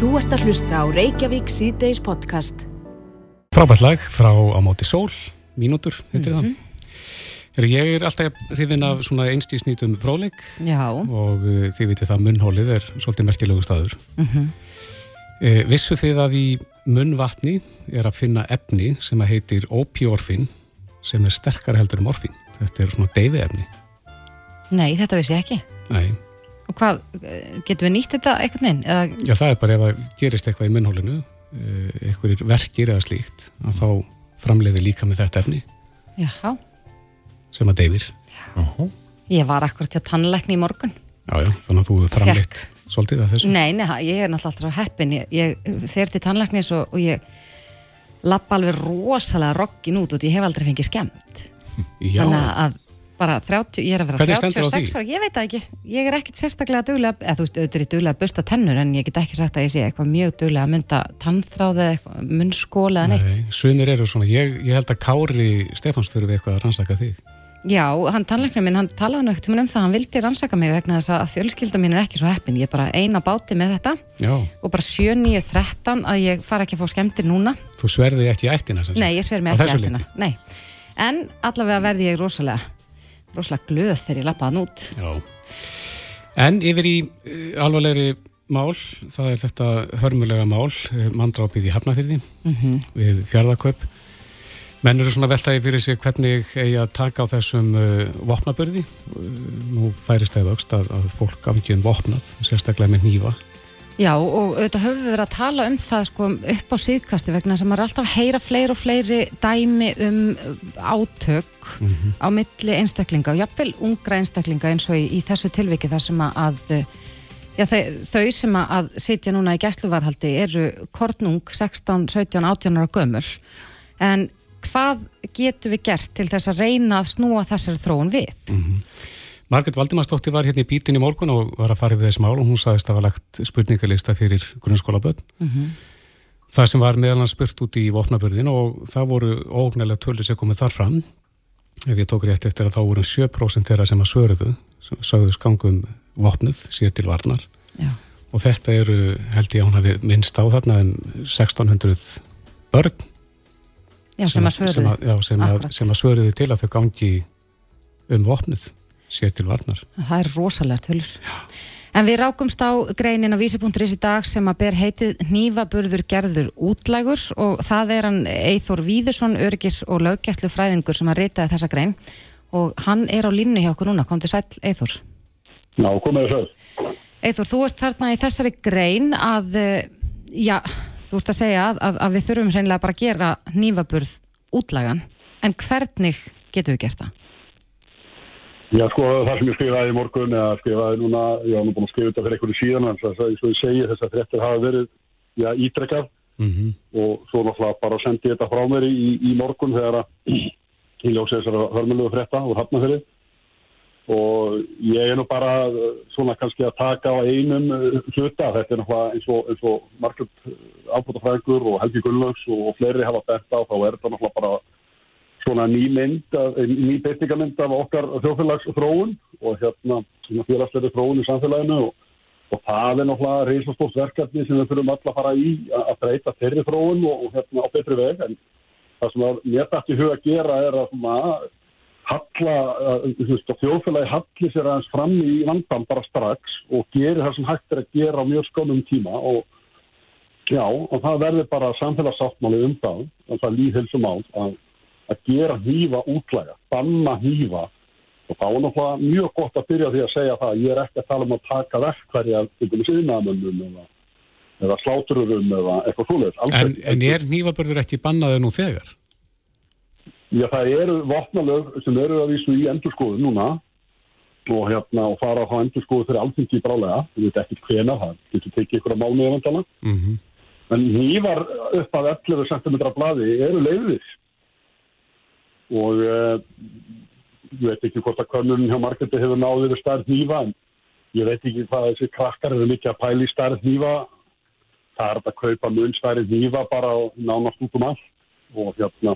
Þú ert að hlusta á Reykjavík síðdeis podcast. Frábært lag frá á móti sól, mínútur, heitir mm -hmm. það. Ég er alltaf hrifin af svona einstísnýtum fráleik og uh, þið vitið það munnhólið er svolítið merkilegu staður. Mm -hmm. uh, vissu þið að í munnvatni er að finna efni sem að heitir opiorfin sem er sterkar heldur um orfin. Þetta er svona deyfi efni. Nei, þetta vissi ég ekki. Nei. Og hvað, eh, getur við nýtt þetta eitthvað neinn? Eða... Já, það er bara ef það gerist eitthvað í munnhólinu einhverjir verkir eða slíkt að þá framleiði líka með þetta efni Já. sem að deyfir Ég var akkurat til að tannleikni í morgun. Já, já, þannig að þú framleitt svolítið af þessu Nei, nei, ég er náttúrulega alltaf heppin. Ég, ég fer til tannleiknis og, og ég lappa alveg rosalega rokkin út og ég hef aldrei fengið skemmt. Já, Þannig að bara 30, ég er að vera Hvernig stendur á 36 því? ára, ég veit það ekki. Ég er ekkit sérstaklega duglega, eða þú veist, auðvitað er ég duglega að busta tennur en ég get ekki sagt að ég sé eitthvað mjög duglega að mynda tannþráði eða eitthvað, munnskóla eða neitt. Nei, sumir eru svona, ég, ég held að Kári Stefáns þurfi eitthvað að rannsaka þig Já, hann tannleiknir minn, hann talaði ekkert um það, hann vildi rannsaka mig vegna þess að fjölskylda mín er ekki svo heppin, ég er bara eina báti með þetta Já, og bara 7, 9, 13 að ég fara ekki að fá skemmtir núna. þú sverði ekki ættina. Nei, ég sver mig ekki eftirna. Nei, en allavega verði ég rosalega, rosalega glöð þegar ég lappaði hann út. Já. En yfir í uh, alvarlegri mál, það er þetta hörmulega mál, uh, mandrápið í Hafnafyrði Mm við fjárðakaup. Menn eru svona veltaði fyrir sig hvernig eigi að taka á þessum uh, vopnabörði. Uh, nú færist eða aukst að, að fólk afgjum vopnað, sérstaklega með nýfa. Já, og auðvitað höfum við verið að tala um það sko upp á síðkasti vegna að maður er alltaf að heyra fleiri og fleiri dæmi um átök á milli einstaklinga og jafnvel ungra einstaklinga eins og í, í þessu tilviki þar sem að já, þau, sem að sitja núna í gæsluvarhaldi eru kornung 16, 17, 18 ára gömul. En hvað getum við gert til þess að reyna að snúa þessari þróun við? Margret Valdimarsdóttir var hérna í bítin í morgun og var að fara yfir þessi mál og hún sagðist að hafa lagt spurningalista fyrir grunnskólaböld. Það sem var meðal hann spurt út í vopnabörðin og það voru ógnælega tölur sem komið þar fram. Ef ég tók rétt eftir að þá voru 7% þeirra sem að svöruðu, sem sögðu skangum vopnuð sér til varnar. Já. Og þetta eru, held ég að hún hafi minnst á þarna um 1600 börn Já, sem sem að, að svöruðu til að þau gangi um vopnuð sér til varnar. Það er rosalega tölur. En við rákumst á greinin á vísi.is í dag sem að ber heitið Hnífaburður gerður útlægur og það er hann Eithor Víðursson, öryggis og löggæslu fræðingur sem að reytaði þessa grein og hann er á línu hjá okkur núna. Komdu sæl, Eithor. Já, komið þess að. Eithor, þú ert þarna í þessari grein að, eh, já, þú ert að segja að, að við þurfum hreinlega bara að gera hnífaburð útlægan. En hvernig getum við gert það? Já, sko, það sem ég skrifaði í morgun eða skrifaði núna, ég var nú búin að skrifa þetta fyrir einhverju síðan, en þess að, eins og ég segi, þess að fréttir hafa verið, já, ítrekkað Mm og svo náttúrulega bara sendi ég þetta frá mér í, í morgun þegar að ég ljósi þessara hörmulegu frétta úr hafnafyrir og ég er nú bara svona kannski að taka á einum eh, hluta, þetta er náttúrulega eins og, og Margret Ábútafræðingur og Helgi Gunnlaugs og fleiri hafa bent á, þá er þetta náttúrulega bara svona ný mynd, af- ný beitingamynd af okkar þjóðfélags þróun og hérna svona félagslega þróun í samfélaginu og, og það er náttúrulega reysastórt verkefni sem við þurfum öll að fara í að breyta þeirri þróun og, og hérna á betri veg. En það sem að mér dætti í hug að gera er að svona halla, þjóðfélagi halli sér aðeins fram í vandan bara strax og gerir það sem hægt er að gera á mjög skonum tíma og já, og það verður bara samfélagsáttmáli um það, en það líðhilsum á að, að gera hýfa útlæga, banna hýfa og þá er náttúrulega mjög gott að byrja því að segja það að ég er ekki að tala um að taka verkverja til dæmis yðnaðamönnum eða, eða slátururum eða eitthvað svoleiðis. En, en er nýfabörður ekki bannaði nú þegar? Já, það eru vopnalög sem eru að vísu í endurskoðun núna og hérna og fara á endurskoðu fyrir alþingi brálega, við veit ekki hvena það getur tekið ykkur að mánu eventana Mm en nývar upp að 11 cm blaði eru leiðis og uh, ég veit ekki hvort að könnun hjá marketti hefur náðið við stærð nýva en ég veit ekki hvað þessi krakkar eru mikið að pæla í stærð nýva það er að kaupa mun stærð nýva bara nánast út um allt. Og hérna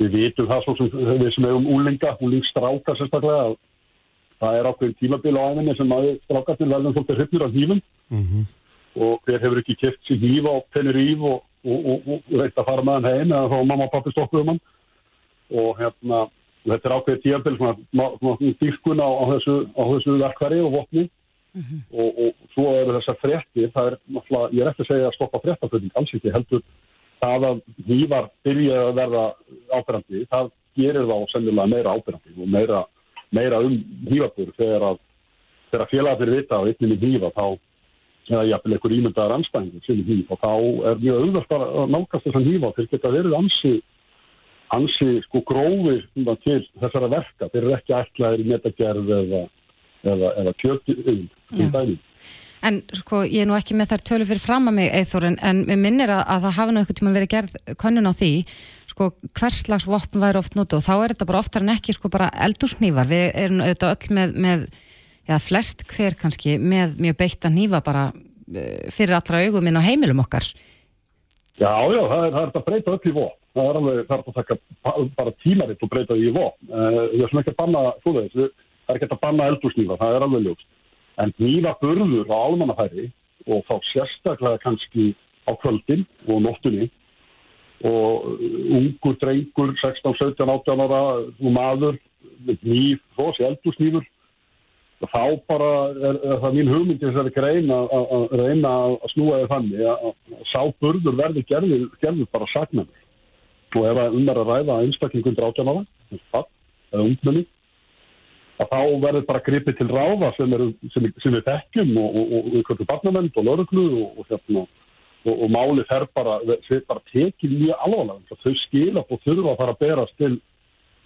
við vitum það svo sem við sem hefum úlinga, úlingstráka sérstaklega að það er ákveðin tímabil á æfinni sem að strákarnir verðum svolítið hryfnir af hýfum og hver hefur ekki kipt sér hýfa og pennir íf og, og, og, og reynt að fara með hann heim eða þá mamma og pappi stoppuðum hann og hérna þetta er ákveðið tíanbel svona dýrkun á, á þessu, þessu verkværi og vopni mm -hmm. og svo eru þessar frettir það er náttúrulega, ég er eftir að segja að stoppa frettafölding alls ekki heldur það að hývar byrja að verða ábyrgandi, það gerir þá sennilega meira ábyrgandi og meira, meira um hývabur þegar að þegar félagarnir vita á einninni hýfa þá eða jafnvel einhver ímyndaðar anstæðingur sem er hýf og þá er mjög auðvitað að nálgast þessan hýfa til geta verið ansi ansi sko grófi til þessara verka, þeir eru ekki ætlaðir í metagerð eða, eða, eða kjöldið En sko ég er nú ekki með þær tölu fyrir fram að mig eithor en, en minnir að, að það hafi nú einhvern tíma verið gerð konun á því sko hvers slags vopn væri oft nótu og þá er þetta bara oftar en ekki sko bara eldursnývar, við erum auðvitað öll með, með já, flest hver kannski með mjög beitt að nýfa bara uh, fyrir allra auguminn á heimilum okkar. Já, já, það er, það er að breyta öll í vó. Það er alveg, það er að taka bara tímaritt og breyta í vó. Uh, ég er svona ekki að banna, þú veist, það er ekki að banna eldursnýfa, það er alveg ljóst. En nýfa burður á almannafæri og þá sérstaklega kannski á kvöldin og nóttunni og ungur, drengur, 16, 17, 18 ára og maður nýf, þós, eldursnýfur þá bara er, er það mín hugmyndi þessari grein að reyna að snúa þig þannig að sá burður verður gerður, gerður bara sagnan og ef það um er að ræða einstaklingun drátjánaða eða ungmenni að þá verður bara gripið til ráða sem, er, sem, sem við þekkjum og, og, og, og barnavend og lauruglu hérna, og máli þær bara, bara tekið mjög alvarlega. Þau skila og þurfa að fara að berast til,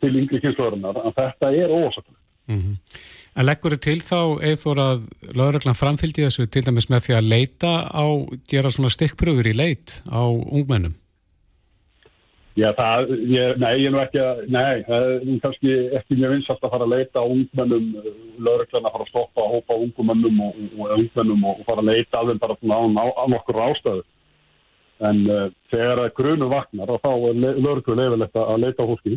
til yngri kynsluðurinnar en þetta er ósaklega mm -hmm. En leggur þið til þá eða að lögreglan framfylgdi þessu til dæmis með því að leita á, gera svona stikkpröfur í leit á ungmennum? Já, það, ég, nei, ég er nú ekki að, nei, það er kannski ekki mjög vinsast að fara að leita á ungmennum, lögreglan að fara að stoppa að hópa á ungmennum og, og, ungmennum og fara að leita þeim bara svona á, á, nokkur ástöðu. En uh, þegar grunu vaknar og þá er lögreglu leifilegt að leita á húski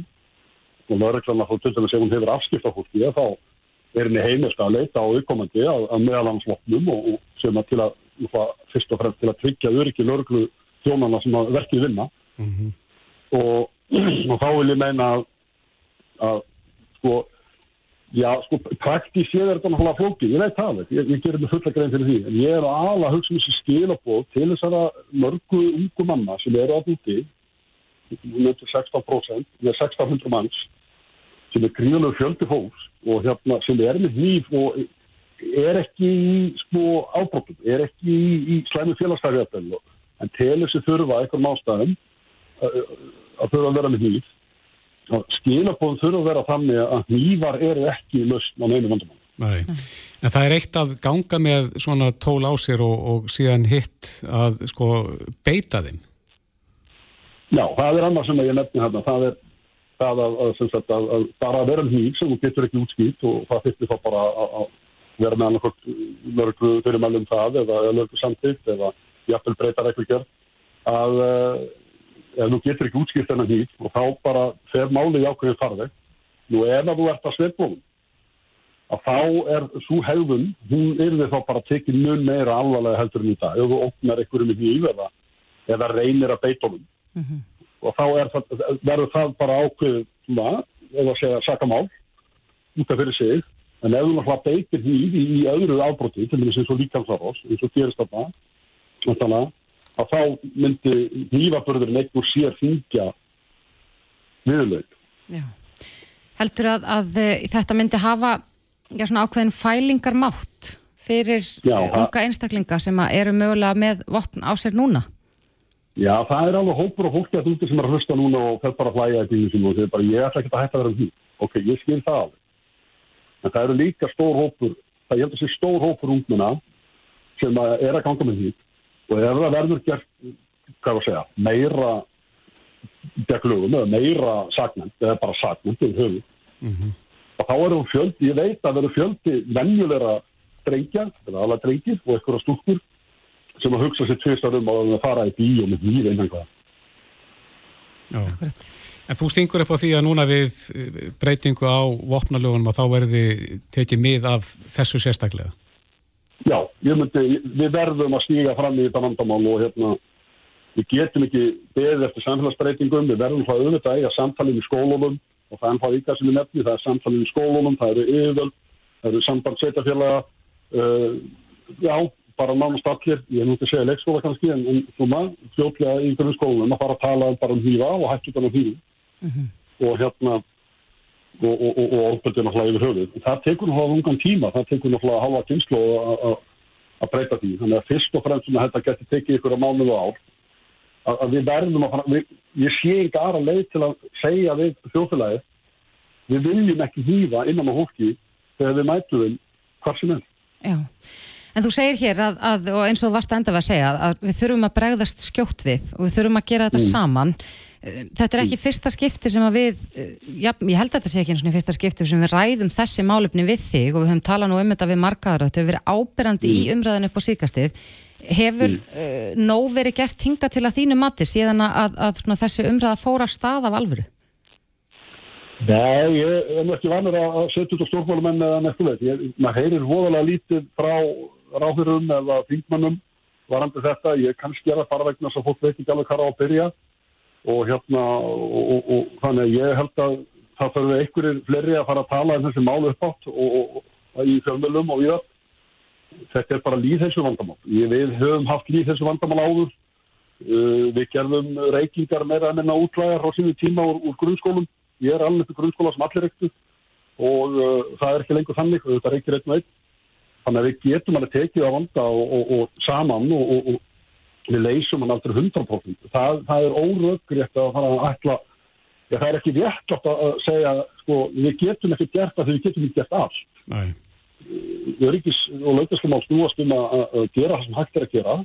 og lögreglan að þá til dæmis ef hún hefur afskipt á húski, þá er henni heimist að leita á auðkomandi að, að meðalansvopnum og, og sem að til að, fyrst og fremst til að tryggja öryggi lörglu þjónana sem að verkið vinna mm -hmm. og, og þá vil ég meina að, að sko, já, sko, praktísið er þetta náttúrulega flókið, ég veit það ekki, ég, ég gerir mig fulla grein fyrir því, en ég er að ala hugsa um þessi skilabóð til þessara mörgu ungu manna sem eru á búti, 16%, með 1600 manns, sem er gríðanlega fjöldi fólks og hérna sem er með hníf og er ekki í sko ábrotum, er ekki í, í slæmi félagsstæðjöfnum en telur sér þurfa eitthvað mástæðum að, þurfa að vera með hníf. Skilabóðum þurfa að vera þannig að hnífar eru ekki löst á neinu vandamál Nei, en það er eitt að ganga með svona tól á sér og, og síðan hitt að sko beita þeim. Já, það er annað sem ég nefni hérna, það er það að, að, að, að bara vera nýg sem þú getur ekki útskýtt og það fyrir þá bara að vera með annarkort mörgu fyrirmælum það eða mörgu samtitt eða jafnvel breytar eitthvað að ef þú getur ekki útskýtt þennan nýg og þá bara fer málið í ákveðin farði nú ef að þú ert að sveiflum að þá er svo hefðun hún er þið þá bara tekið mjög meira alvarlega heldur en í dag. Ef þú opnar einhverjum í nýg eða, eða reynir að beita honum. Mm -hmm og þá það, verður það bara ákveðu eða segja sakamál út af fyrir sig. En ef þú náttúrulega beitir því í, í öðru ábróti til dæmis eins og líkansarós eins og gerist þarna að þá myndi nývaburðurinn einhver sér þingja viðlaug Heldur að, að eh, þetta myndi hafa já, ákveðin fælingarmátt fyrir já, unga einstaklinga sem eru mögulega með vopn á sér núna? Já, það er alveg hópur og fólki að þú sem er að hlusta núna og fer bara að hlæja í því og þeir bara, ég ætla ekki að hætta að vera um því. Ok, ég skil það alveg. En það eru líka stór hópur, það ég held að sé stór hópur ungmuna sem að er að ganga með því og ef það verður gert, hvað að segja, meira deglugum eða meira sagnend, eða bara sagnend yfir höfu, mm -hmm. og þá eru fjöldi, ég veit að það eru fjöldi venjulegra drengja, eða alla drengir og eitthvað stúrkur sem að hugsa sér tvistar um að fara í bíó með nýra innan hvað. En þú stingur upp á því að núna við eh, breytingu á vopnalögunum að þá verði tekið mið af þessu sérstaklega? já, ég myndi, við verðum að stíga fram í þetta vandamál og hérna, við getum ekki beðið eftir samfélagsbreytingum, við verðum það auðvitað eiga samtalið í skólunum og það er það ykkar sem er nefni, það er samtalið í skólunum, það eru yfirvöld, það eru samband sveitafélaga, uh, já, bara nánast allir, ég er nú ekki að segja leikskóla kannski, en, en svona, fljótlega í grunnskólunum að fara að tala bara um hýfa og hættu þetta um hýfa mm -hmm. og hérna, og, og, og, og ofbeldið náttúrulega yfir höfuð. Það tekur náttúrulega ungan tíma, það tekur náttúrulega halva kynslu að breyta því. Þannig að fyrst og fremst sem þetta getur tekið ykkur á mánuðu ár, að, að við verðum að fara, við, ég sé ekki aðra leið til að segja við þjóðfélagið, við viljum ekki hýfa innan á hóki þegar við mætum við hvað sem er. Já, en þú segir hér að, að og eins og þú varst enda að segja, að við þurfum að bregðast skjótt við og við þurfum að gera þetta mm. saman þetta er ekki fyrsta skipti sem að við já, ég held að þetta sé ekki eins og fyrsta skipti sem við ræðum þessi málefni við þig og við höfum talað nú um þetta við markaður þetta hefur verið ábyrrandi mm. í umræðinu upp á síkastið hefur mm. uh, nóg verið gert hinga til að þínu mati síðan að, að, að þessi umræða fóra stað af alvöru Nei, ég er ekki vanur að setja út á stjórnmálumenn eða nekku veit, maður heyrir hóðalega lítið frá ráðurum eða þingmannum varandi þetta, ég kannski er að fara vegna svo fólk veit ekki alveg hvað á að byrja. Og hérna og, og, og þannig að ég held að það þarf einhverjir fleiri að fara að tala um þessi málu upp átt og, og í fjölmjölum og við þetta er bara líð þessu vandamál ég, við höfum haft líð þessu vandamál áður. Uh, við gerðum reykingar meira en enna útlæðar á sínu tíma úr, úr grunnskólum. Ég er alveg til grunnskóla sem allir reyktu. Og uh, það er ekki lengur þannig. Þetta reykir einn og einn þannig að við getum alveg tekið á vanda og saman og við leysum hann aldrei 100%. Það, það er óröggrétt að fara að ætla, já, það er ekki rétt að segja, sko, við getum ekki gert það þegar við getum ekki gert allt. Nei. Við erum ekki, og lautastum á snúast um að, gera það sem hægt er að gera,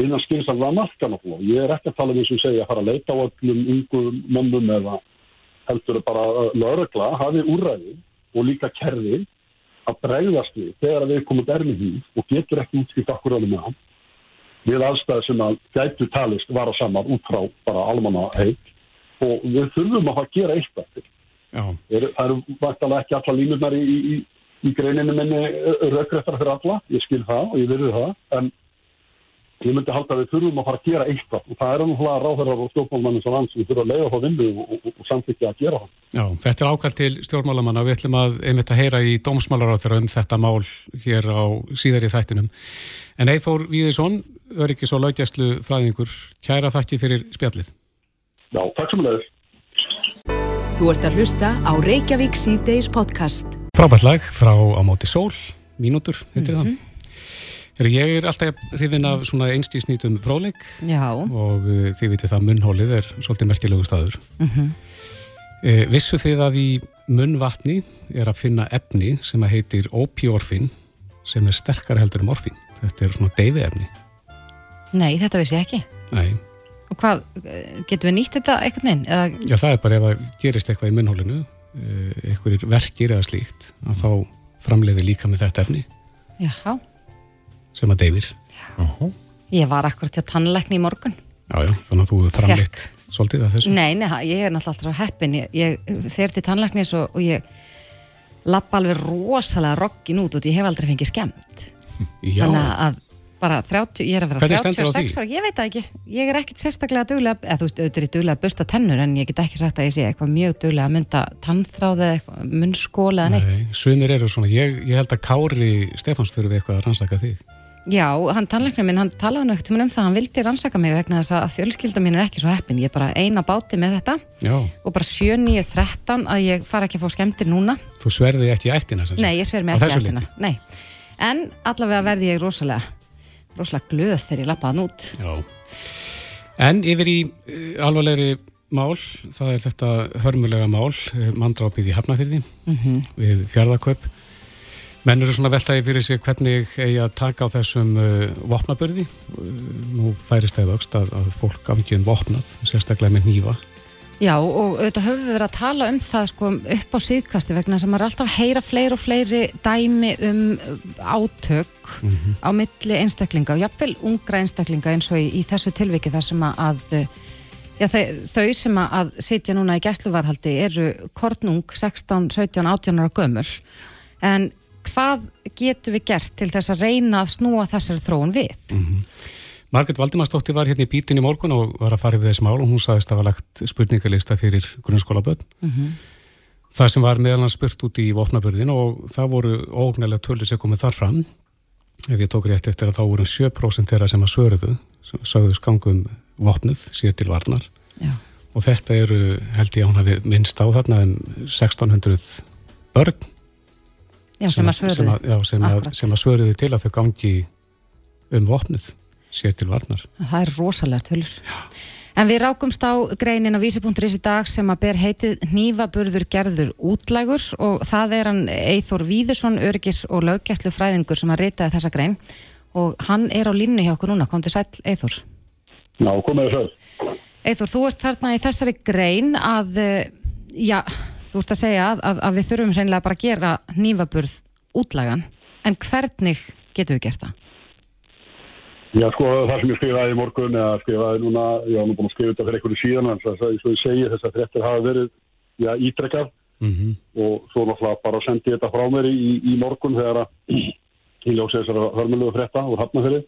innan skilins að það marka náttúrulega. Ég er ekki að tala um eins og segja að fara að leita á öllum yngum mönnum eða heldur bara að lögregla hafi úrræði og líka kerfi að bregðast við þegar við komum dermið í og getur ekki útskipt akkur alveg með hann við aðstæði sem að gætu talist vara saman út frá bara almanna heit og við þurfum að gera eitthvað til. Það eru vartalega ekki alla línurnar í, í, í greininu minni raugrættar fyrir alla, ég skil það og ég verður það, en ég myndi halda að við þurfum að fara að gera eitthvað og það er náttúrulega ráðherrar og stjórnmálamann sem land sem við þurfum að leiða þá vinnu og, og, og samþykja að gera það. Já, þetta er ákvæmt til stjórnmálamanna, við ætlum að einmitt að heyra í dómsmálaráþur um þetta mál hér á síðar í þættinum. En Eithór Víðisson, öryggis og laugjæslu fræðingur, kæra þakki fyrir spjallið. Já, takk sem leður. Þú ert að hlusta á Reykjavík C-Days podcast. Frábært lag frá á móti sól, mínútur, heitir mm -hmm. það. Ég er alltaf hrifin af svona einstísnýtum Já. og uh, þið vitið það munnhólið er svolítið merkjulegu staður. Mm -hmm. e, vissu þið að í munnvatni er að finna efni sem að heitir opiorfin sem er sterkar heldur en morfin. Þetta er svona deyfi efni. Nei, þetta vissi ég ekki. Nei. Og hvað, getur við nýtt þetta eitthvað neinn? Eða... Já, það er bara ef það gerist eitthvað í munnhólinu, eh, eitthvað verkir eða slíkt, að þá framleiði líka með þetta efni. Já. Sem að deyfir. Já. Ég var akkurat til að tannleikni í morgun. Já, já, þannig að þú framleitt svolítið að þessu. Nei, nei, ég er náttúrulega alltaf heppin. Ég, ég fer til tannleiknis og, og ég lappa alveg rosalega rogkin út og ég hef aldrei fengið skemmt. Já. Þannig að bara 30, ég er að vera 36 ára, ég veit það ekki ég er ekkert sérstaklega duglega eða þú veist, auðvitað er duglega að busta tennur en ég get ekki sagt að ég sé eitthvað mjög duglega að mynda tannþráði eða munnskóla eða neitt Nei, Sumir eru svona, ég, ég held að Kári Stefáns þurfi eitthvað að rannsaka þig Já, hann tannleiknum minn, hann talaði nögt um það, hann vildi rannsaka mig vegna þess að fjölskylda mín er ekki svo heppin, ég er bara eina báti með þetta Já. og bara 7-9-13 að ég fara ekki að fá skemmtir núna Þú sverði ekki ættina? Nei, ég sverði mig ekki ættina Nei. En allavega verði ég rosalega rosalega glöð þegar ég lappaði hann út. Já. En yfir í uh, alvarlegri mál, það er þetta hörmulega mál, uh, mandrápið í Hafnafyrði mm -hmm. við fjárðarkaup. Menn eru svona veltaði fyrir sig hvernig eigi að taka á þessum uh, vopnabörði. Nú færist það aukst að, að fólk afgjum vopnað, sérstaklega með nýfa. Já og auðvitað höfum við verið að tala um það sko, upp á síðkasti vegna sem er alltaf að heyra fleiri og fleiri dæmi um átök mm -hmm. á milli einstaklinga og jafnvel ungra einstaklinga eins og í, í þessu tilviki þar sem að já, þau, sem að sitja núna í gæsluvarhaldi eru kortnung 16, 17, 18 ára gömur en hvað getum við gert til þess að reyna að snúa þessari þróun við? Margret Valdimarsdóttir var hérna í bítin í morgun og var að fara yfir þessi mál og hún saðist að það var lagt spurningalista fyrir grunnskólaböld. Það sem var meðal hans spurt út í vopnaburðin og það voru ógnælega tölur sem komið þar fram. Ef ég tók rétt eftir að þá voru 7% þeirra sem að svöruðu, sem sögðu skangum vopnuð sér til varnar. Já. Og þetta eru, held ég að hún hafi minnst á þarna um 1600 börn Já, sem að sem svöruðu. að, já, sem, að, að svöruðu til að þau gangi um vopnuð sér til varnar. Það er rosalega tölur. En við rákumst á greinin á vísi.is í dag sem að ber heitið Hnífaburður gerður útlægur og það er hann Eithor Víðursson, öryggis og löggæslu fræðingur sem að ritaði þessa grein og hann er á línu hjá okkur núna. Kom til sæl, Eithor. Já, komið þess að. Eithor, þú ert þarna í þessari grein að, eh, já, þú ert að segja að, að, að við þurfum hreinlega bara að gera hnífaburð útlægan. En hvernig getum við gert það? Já, sko, það sem ég skrifaði í morgun, eða skrifaði núna, ég var nú búin að skrifa þetta fyrir einhverju síðan, en þess að, og ég segi, þessar fréttir hafa verið, já, ítrekkað Mm og svo náttúrulega bara sendi ég þetta frá mér í, í morgun þegar að ég ljósi þessara hörmulegu frétta úr hafnafyrir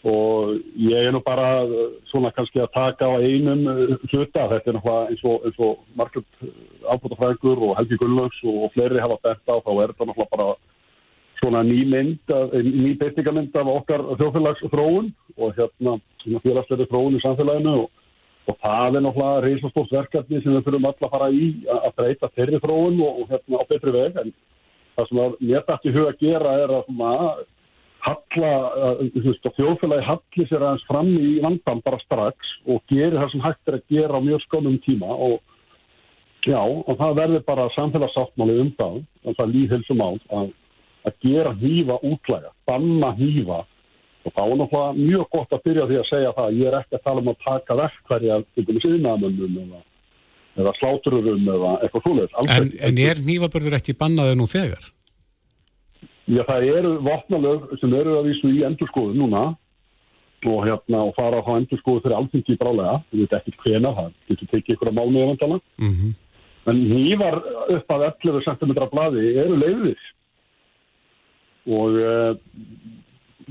og ég er nú bara eh, svona kannski að taka á einum eh, hluta, þetta er náttúrulega eins og, og margult ábútafræðingur og Helgi Gunnlaugs og fleiri hafa bent á, þá er þetta náttúrulega bara svona ný mynd, ný beitingamynd af okkar þjóðfélags þróun og hérna svona félagslega þróun í samfélaginu. Og, og það er náttúrulega reysastórt verkefni sem við þurfum alla að fara í að breyta þeirri þróun og, og hérna á betri veg. En það sem að mér dætti í hug að gera er að svona halla, að þjóðfélagi halli sér aðeins fram í vandan bara strax og geri það sem hægt er að gera á mjög skónum tíma og já, og það verður bara samfélagsáttmáli um það, og það líðhelsum á að, að gera hýfa útlæga, banna hýfa og þá er náttúrulega mjög gott að byrja því að segja það að ég er ekki að tala um að taka verkværi af einhvern síðnaðamönnum eða, eða slátururum eða eitthvað svoleiðis. Alls En, en er nýfabörður ekki bannaði nú þegar? Já, það eru vopnalög sem eru að vísu í endurskoðun núna og hérna og fara á endurskoðu fyrir alþingi brálega, ég veit ekki hvena það getur tekið ykkur að mánu eventala Mm en nývar upp að 11 cm blaði eru leiðis og uh,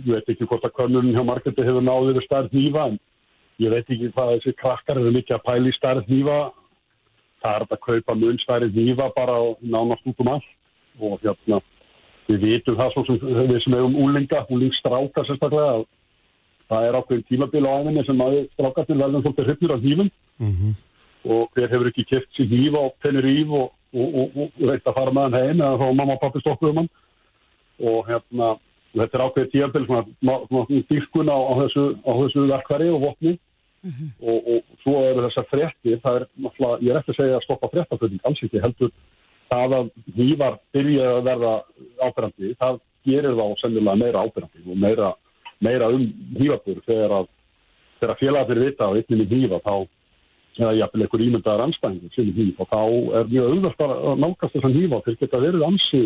ég veit ekki hvort að könnun hjá markendi hefur náðið við stærð nýva en ég veit ekki hvað þessi krakkar eru mikið að pæla í stærð nýva það er að kaupa mun stærð nýva bara á nánast út um allt. Og hérna við vitum það svo sem við sem hefum úlinga, úlingstráka sérstaklega að það er ákveðin tímabil á æfinni sem að strákarnir verðum svolítið hryfnir af hnífum. -hmm. og hver hefur ekki keft sér hnífa og Tenerife og, og, og, og veit að fara með hann heim eða þá mamma og pappi stoppuðum hann. Og hérna þetta er ákveðið tímabil svona, svona, svona dýrkun á, á þessu, á þessu verkværi og vopni. Og, og svo eru þessar fréttir það er náttúrulega, ég er ekki að segja að stoppa fréttaflutning alls ekki heldur það að hnífar byrja að verða ábyrrandi, það gerir þá sennilega meira ábyrrandi og meira, meira um hnífabur þegar að þegar félagarnir vita á einnig með hnífa þá eða jafnvel einhver ímyndaðar anstæðingur sem hníf og þá er mjög auðvitað að nálgast þessan hnífa þeir geta verið ansi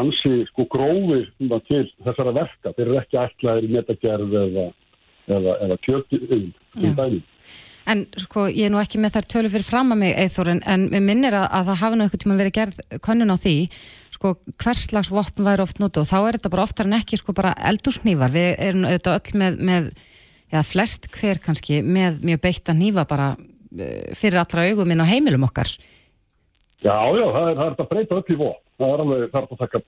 ansi sko grófir til þessara verka, þeir eru ekki ætlaðir í metagerð eða, eða, eða kjöti um, Já. En sko, ég er nú ekki með þær tölur fyrir fram að mig, Eithor, en, en minnir að, að það hafi nú einhvern tíma verið gerð könnun á því, sko, hvers slags vopn væri oft notu og þá er þetta bara oftar en ekki, sko, bara eldúsnýfar. Við erum auðvitað öll með, með já, flest hver kannski, með mjög beita nýfa bara eh, fyrir allra augum inn á heimilum okkar. Já, já, það er, það er að breyta öll í vopn. Það er alveg, það er að taka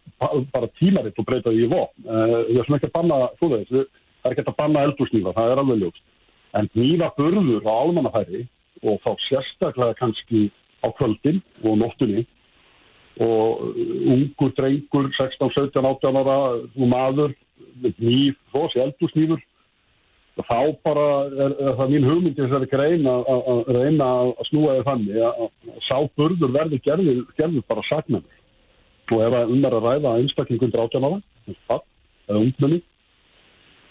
bara tímaritt og breyta í vopn. Uh, við erum ekki að banna, þú veist, það er ekki að banna eldúsnýfa, það er alveg ljóst. En nýfa burður á almannafæri og þá sérstaklega kannski á kvöldin og nóttunni. Og ungur drengur, 16, 17, 18 ára og maður, nýf, þós, eldúsnýfur, þá bara er, er það mín hugmyndi þessari grein að, reyna að snúa þér þannig að, sá burður verði gerður, gerður bara sagnandi og ef að um er að ræða einstaklingun drátjan á það eða ungmenni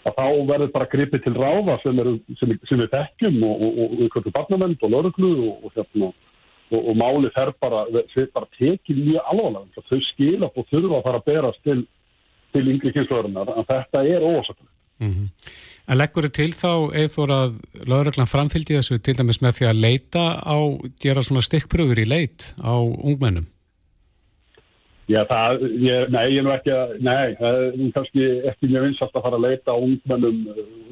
að þá verður bara gripið til ráða sem, eru, sem, sem við þekkjum og, ykkur barnavend og lörglu og, og, hérna, og, og máli þær bara, bara tekið mjög alvarlega. Þau skila og þurfa að fara að berast til, til yngri kynsluðurinnar að þetta er ósaklega En leggur þið til þá, eithor að lögreglan framfylgdi þessu til dæmis með því að leita á, gera svona stikkpröfur í leit á ungmennum? Já, það, ég, nei, ég er nú ekki að, nei, það er kannski ekki mjög vinsast að fara að leita ungmennum,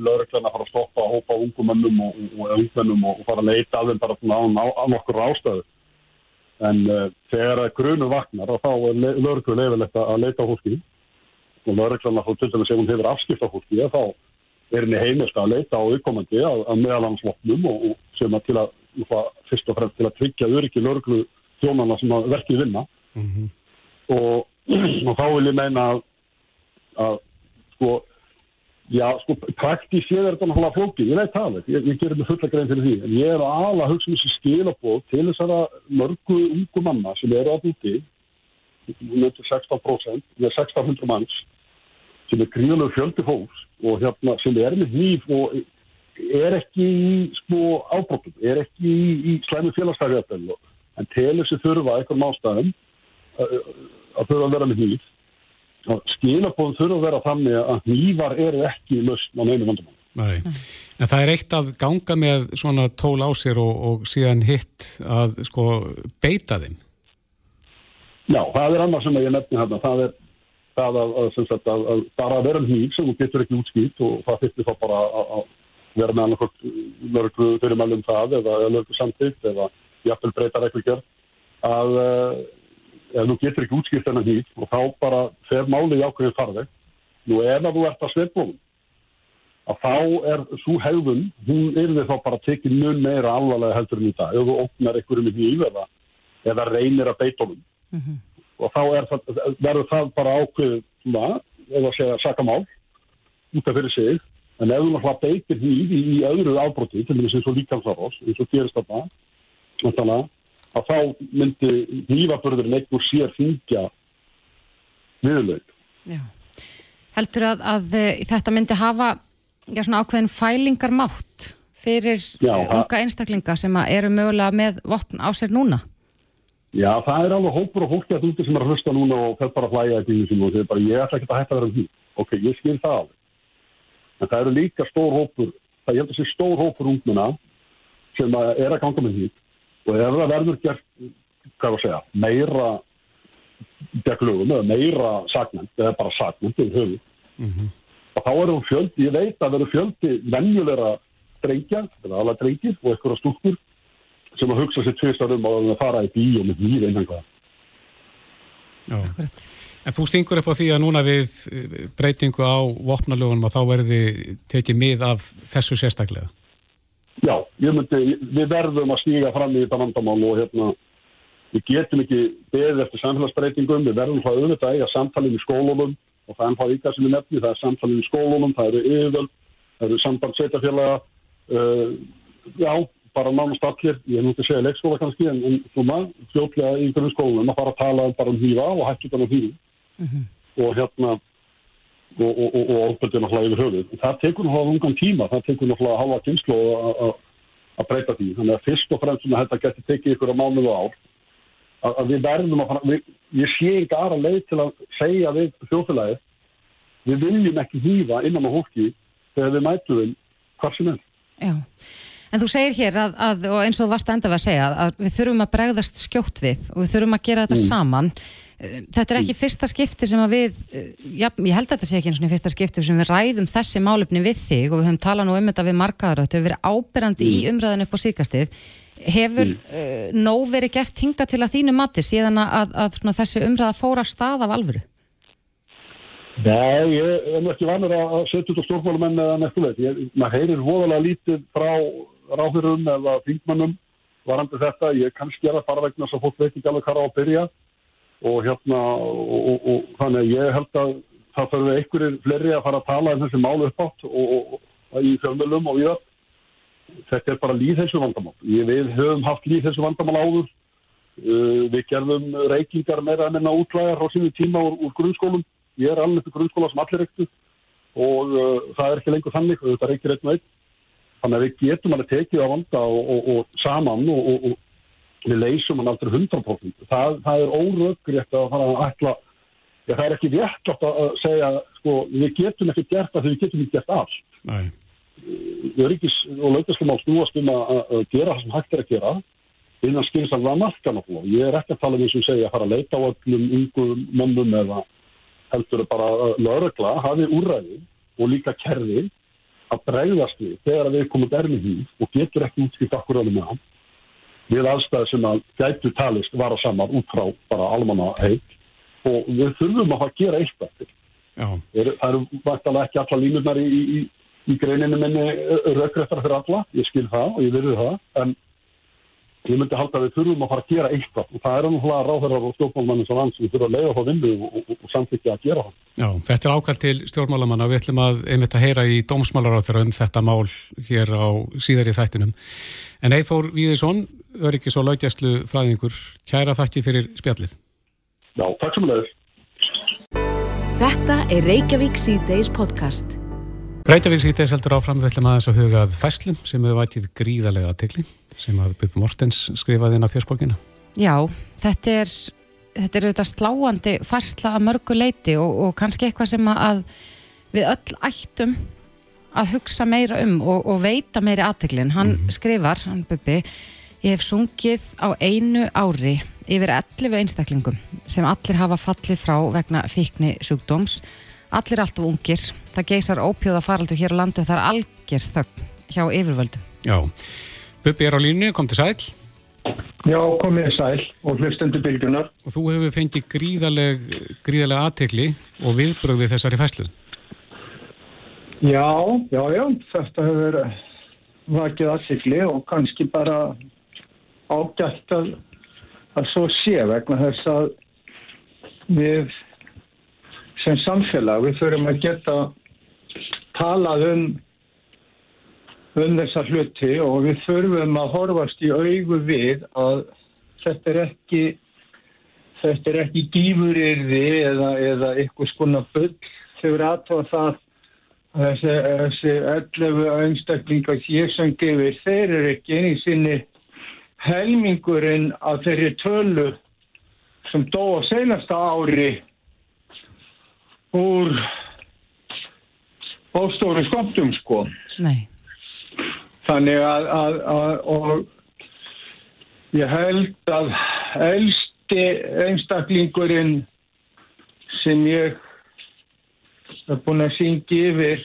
lögreglarna fara að stoppa að hópa ungmennum og, og ungmennum og fara að leita þeim bara á, á, nokkur ástöðu. En uh, þegar grunu vaknar og þá er lögreglu leifilegt að leita húski og lögreglarna þá til dæmis ef hún hefur afskipt á húski þá er henni heimist að leita á auðkomandi að, að meðalansvopnum og, og sem að til að, fyrst og fremst til að tryggja öryggi lögreglu þjónana sem að verkið vinna. Mm -hmm og, og þá vil ég meina að, að sko já, sko, praktísið er þetta náttúrulega flókið, ég veit það ég, ég gerir mig fulla grein fyrir því, en ég er að ala hugsa um þessi skilabóð til þessara mörgu ungu manna sem eru að úti. Hún er til 16% við erum 1600 manns sem er gríðanlega fjöldi fólks og hérna sem er með hýf og er ekki í sko ábrókum, er ekki í, í slæmi félagsstæðjöfn en til þessi þurfa einhverjum ástæðum að þurfa að vera með hníf. Skilabóð þurfa að vera þannig að hnífar eru ekki löst á neinu vandamann Nei, en það er eitt að ganga með svona tól á sér og, og síðan hitt að sko beita þeim. Já, það er annað sem ég nefni hérna, það er það að, að, sagt, að, að bara vera hníf sem þú getur ekki útskýtt og það fyrir þá bara að vera með annarkort mörgu fyrirmælum það eða mörgu samtitt eða jafnvel breytar eitthvað að ef þú getur ekki útskipt þennan hýtt og þá bara fer málið í ákveðin farveg. Nú ef að þú ert að sveitbóðum að þá er svo hefðun hún er þið þá bara tekið mun meira alvarlega heldur en í dag. Ef þú óknar einhverjum í hýf eða, reynir að beita honum. Mm -hmm. og þá það, verður það bara ákveð eða segja sakamál út af fyrir sig. En ef þú náttúrulega beitir hýf í, í öðru ábróti til dæmis eins og líkansarós eins og gerist þarna að þá myndi hýfabörðurinn einhver sér fingja viðlög. Heldur að, að eh, þetta myndi hafa já, svona ákveðin fælingarmátt fyrir já, eh, unga einstaklinga sem eru mögulega með vopn á sér núna? Já, það er alveg hópur og að úti sem er að hlusta núna og fer bara að hlæja í tími og þeir bara, ég ætla ekki að hætta að vera um því. Ok, ég skil það alveg. En það eru líka stór hópur, það er stór hópur ungmuna sem er að ganga með því og ef það verður gert, hvað var að segja, meira deglugum eða meira sagnend, eða bara sagnend yfir höfu, mm -hmm. og þá er það fjöldi, ég veit að það eru fjöldi venjulegra drengja, eða alla drengir og einhverja stúrkur sem að hugsa sér tvistarum og að fara í bí og með nýð einan hvað. En þú stingur upp á því að núna við eh, breytingu á vopnalögunum og þá verði tekið mið af þessu sérstaklega? Já, myndi, við verðum að stíga fram í þetta vandamál og hérna, við getum ekki beðið eftir samfélagsbreytingum, við verðum hvað auðvitað eiga samtalið í skólunum og það er hvað ykkar sem er nefni, það er samtalið í skólunum, það eru yfirvöld, það eru samband sveitafélaga, uh, já, bara nánast allir, ég hef núttið segja leikskóla kannski, en, en svona, fljótlega í grunnskólunum að fara að tala bara um hýfa og hættu þannig um hýfa mm -hmm. og hérna, og, ofbeldið náttúrulega yfir höfuð. Það tekur náttúrulega ungan tíma, það tekur náttúrulega halva kynslu að breyta því. Þannig að fyrst og fremst sem þetta getur tekið ykkur á mánuðu ár, að, að við verðum að við, ég sé ekki aðra leið til að segja við þjóðfélagið, við viljum ekki hýfa innan á hókki þegar við mætum við hvað sem er. Já. En þú segir hér að, að og eins og þú varst enda við að segja, að við þurfum að bregðast skjótt við og við þurfum að gera þetta mm. saman. Þetta er ekki mm. fyrsta skipti sem að við, já, ég held að þetta sé ekki eins og fyrsta skipti sem við ræðum þessi málefni við þig og við höfum talað nú um þetta við markaður þetta hefur verið ábyrrandi mm. í umræðinu upp á síkastið. Hefur mm. uh, nóg verið gert hinga til að þínu mati síðan að, að, að þessi umræða fóra stað af alvöru? Nei, ég er ekki vanur að setja út á stórfólumenn eða næstu veit. Maður heyrir hóðalega lítið frá ráðurum eða þingmannum varandi þetta. Ég kannski er að fara vegna svo fólk veit ekki alveg hvað á að byrja og hérna og, og, og þannig að ég held að það þarf einhverjir fleiri að fara að tala um þessi málu upp átt og, og í fjölmjölum og við það. Þetta er bara líðhessu vandamál. Ég, við höfum haft líðhessu vandamál áður. Uh, við gerðum reykingar meira en enna útlæðar á sínu tíma úr, úr grunnskólum. Ég er alveg til grunnskóla sem allir reyktu og uh, það er ekki lengur þannig. Þetta reykir einn einn. Þannig að við getum alveg tekið á vanda og, saman og við leysum hann aldrei 100%. Það, það er óröggrétt að fara að ætla, já, það er ekki rétt að segja, sko, við getum ekki gert það þegar við getum ekki gert allt. Nei. Öryggis og lautastum á snúast um að, að gera það sem hægt er að gera innan skynsamlega marka náttúrulega. Ég er ekki að tala um eins og segja að fara að leita á öllum ungum mönnum eða heldur bara lögregla hafi úrræði og líka kerfi að bregðast við þegar við komum dermi hýf og getur ekki útskipt okkur alveg með hann við aðstæði sem að gætu talist vara saman út frá bara almanna heit og við þurfum að gera eitthvað það eru vartalega ekki alla línurnar í, í, í greininu minni raugrættar fyrir alla, ég skil það og ég verður það. En ég myndi halda að við þurfum að fara að gera eitthvað og það er náttúrulega ráðherrar og stjórnmálamannin sem vann sem þurfa að leiða þá vinnu og, og, og samþykja að gera það. Já, þetta er ákvæmt til stjórnmálamanna við ætlum að einmitt að heyra í dómsmálaráþur um þetta mál hér á síðar í þættinum. En Eithór Víðisson, öryggis og laugjæslu fræðingur, kæra þakki fyrir spjallið. Já, takk sem leður. Þetta er Reykjavík C-Days podcast. Reykjavík sýtið seldur áfram þellum aðeins að hugað fæslum sem hefur vætið gríðarlega aðtegli sem að Bubi Mortens skrifaði inn á fjörsborgina. Já, þetta er, þetta er auðvitað sláandi fæsla að mörgu leiti og, og kannski eitthvað sem að við öll ættum að hugsa meira um og, og veita meiri aðteglin. Hann mm. skrifar, hann Bubi, ég hef sungið á einu ári yfir 11 einstaklingum sem allir hafa fallið frá vegna fíkni sjúkdóms allir alltaf ungir, það geysar ópjóða faraldur hér á landu og það er algjör þögn hjá yfirvöldu. Já, Bubbi er á línu, kom til sæl. Já, komið sæl og hlustendu bylgunar. Og þú hefur fengið gríðaleg, gríðalega aðtegli og viðbröð við þessari fæslu. Já, já, já, þetta hefur vakið aðtegli og kannski bara ágætt að, að svo sé vegna þess að við sem samfélag. Við þurfum að geta talað um um þessa hluti og við þurfum að horfast í augu við að þetta er ekki þetta er ekki gífurirði eða, eða eitthvað skona bull. Eru aðtáða það að þessi, þessi 11 einstaklingar hér sem gefur þeir eru ekki eini sinni helmingurinn af þeirri tölu sem dó á senasta ári úr óstóru sköndum sko. Nei. Þannig að, að, að og ég held að elsti einstaklingurinn sem ég er búin að syngja yfir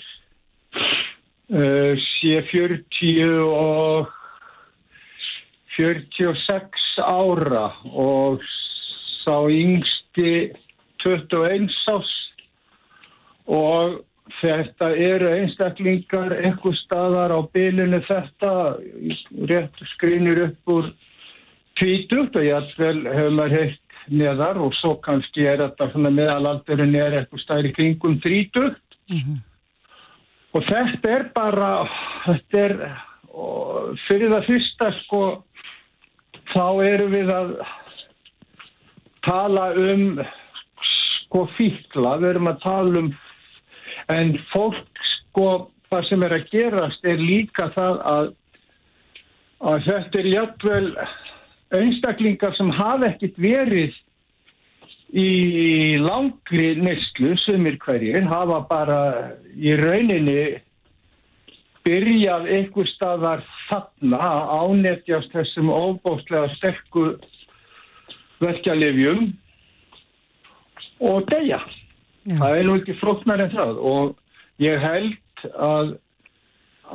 uh, sé 40 og 46 ára og sá yngsti 21 ás og þetta eru einstaklingar eitthvað staðar á bylunu þetta rétt skrýnir upp úr tvítugt og ég hefur maður heilt neðar og svo kannski er þetta meðalaldurinn er eitthvað staðir í kringum þrítugt. Mm -hmm. og þetta er bara þetta er fyrir það fyrsta sko þá eru við að tala um sko fíkla, við erum að tala um en fólk sko það sem er að gerast er líka það að, að þetta er jættvel einstaklingar sem hafa ekkit verið í langri neyslu sumir hverjir hafa bara í rauninni byrjað einhver staðar þarna að ánetjast þessum óbóstlega sterku verkjalefjum og deyja. Já. Það er nú ekki fróknar en það og ég held að,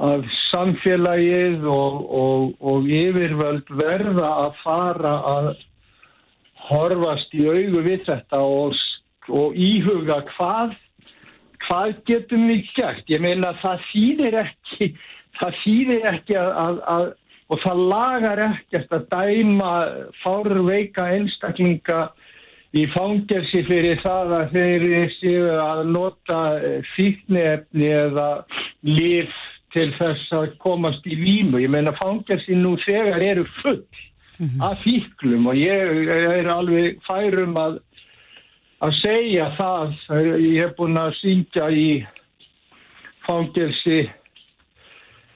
að samfélagið og, og, og yfirvöld verða að fara að horfast í augu við þetta og, og íhuga hvað, hvað getum við gert. Ég meina það þýðir ekki, það þýðir ekki að, að, að og það lagar ekkert að dæma fárveika einstaklinga í fangelsi fyrir það að þeir séu að nota eh, fíknefni eða lif til þess að komast í vímu. Ég meina fangelsi nú þegar eru full mm -hmm. af fíklum og ég er alveg færum að, að segja það. Ég hef búin að syngja í fangelsi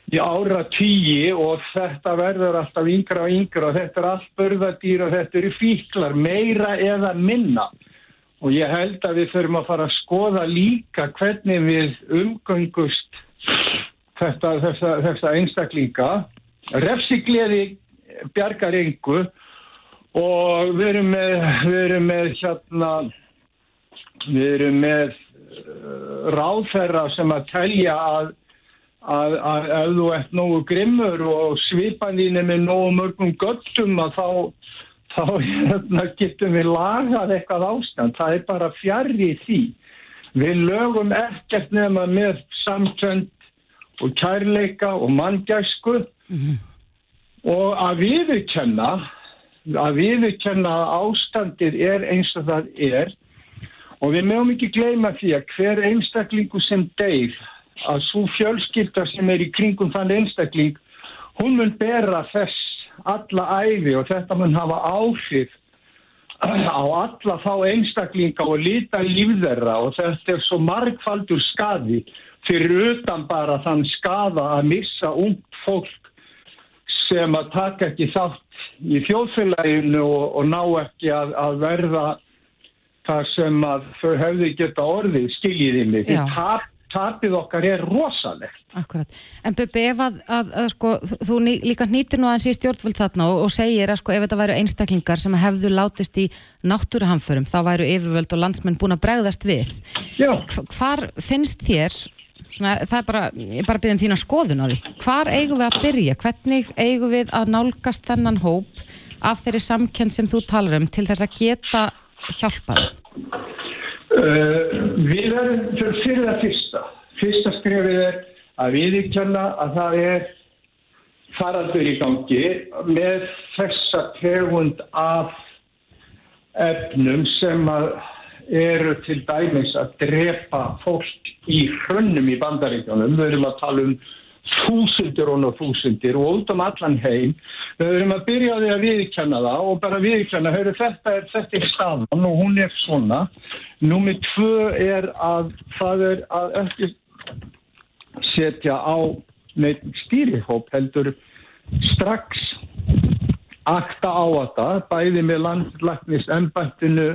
í ára tíi og þetta verður alltaf yngra og yngra. Og þetta er allt börðadýr og þetta eru fíklar meira eða minna. Og ég held að við þurfum að fara að skoða líka hvernig við umgöngust þetta, þessa, þessa einstaklinga. Refsigleði bjargar yngu og við erum með, við erum með hérna, við erum með uh, ráðferra sem að telja að, að, að ef þú ert nógu grimmur og svipanðin er með nógu mörgum göttum að þá, þá hérna, getum við lagað eitthvað ástand. Það er bara fjarr í því. Við lögum ekkert nefna með samtönd og kærleika og manngæsku mm -hmm. og að viðurkenna að viðurkenna að ástandið er eins og það er og við mögum ekki gleyma því að hver einstaklingu sem deyr að svo fjölskylda sem er í kringum þann einstakling hún mun bera þess alla æfi og þetta mun hafa áhrif á alla þá einstaklinga og líta lífðerra og þetta er svo margfaldur skadi fyrir utan bara þann skada að missa ung fólk sem að taka ekki þátt í þjóðfélaginu og, og ná ekki að, að verða það sem að þau hefði geta orðið skiljiði mig. Tap, tapið okkar er rosalegt. Akkurat. En Bubi, ef að, að, að sko, þú ný, líka nýtir nú aðeins í stjórnvöld þarna og, og segir að sko, ef þetta væru einstaklingar sem hefðu látist í náttúruhamförum, þá væru yfirvöld og landsmenn búin að bregðast við. Já. Hvar finnst þér Svona, það er bara, ég bara að byggja um þína skoðun á því. Hvar eigum við að byrja? Hvernig eigum við að nálgast þennan hóp af þeirri samkend sem þú talar um til þess að geta hjálpað? Uh, við erum fyrir það fyrsta. Fyrsta skrifið er að viðíkjanna að það er faraldur í gangi með þessa tegund af efnum sem eru til dæmis að drepa fólk í hrönnum í bandaríkjónum. Við erum að tala um þúsundir og þúsundir og út um allan heim. Við erum að byrja á því að viðkjanna það og bara viðkjanna, hörru þetta er þetta er staðan og hún er svona. Númið tvö er að það er að ekki setja á neitt stýrihóp heldur strax akta á þetta, bæði með landlæknis ennbættinu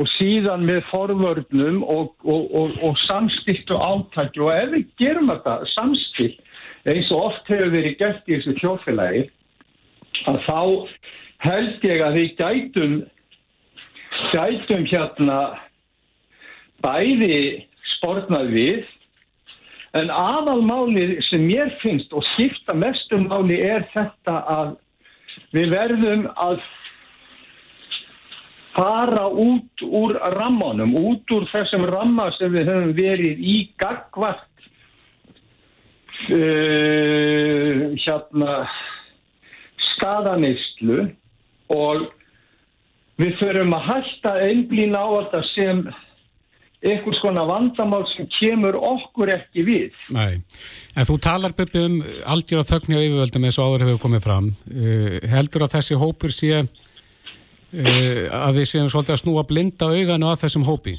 og síðan með forvörnum og, og, og, og samstiltu átækju og ef við gerum þetta samstilt eins og oft hefur verið gert í þessu þjófélagi að þá held ég að við gætum gætum hérna bæði sportnað við en aðalmáli sem mér finnst og skipta mestum máli er þetta að við verðum að fara út úr rammanum, út úr þessum ramma sem við höfum verið í gagvart uh, hérna skadaneyslu og við þurfum að hætta einblín á þetta sem einhvers konar vandamál sem kemur okkur ekki við. Nei, en þú talar byrju um aldrei á þögnu og yfirvöldum eins og áður hefur komið fram. Uh, heldur að þessi hópur sé uh, að við séum svolítið að snúa blinda auganu að þessum hópi?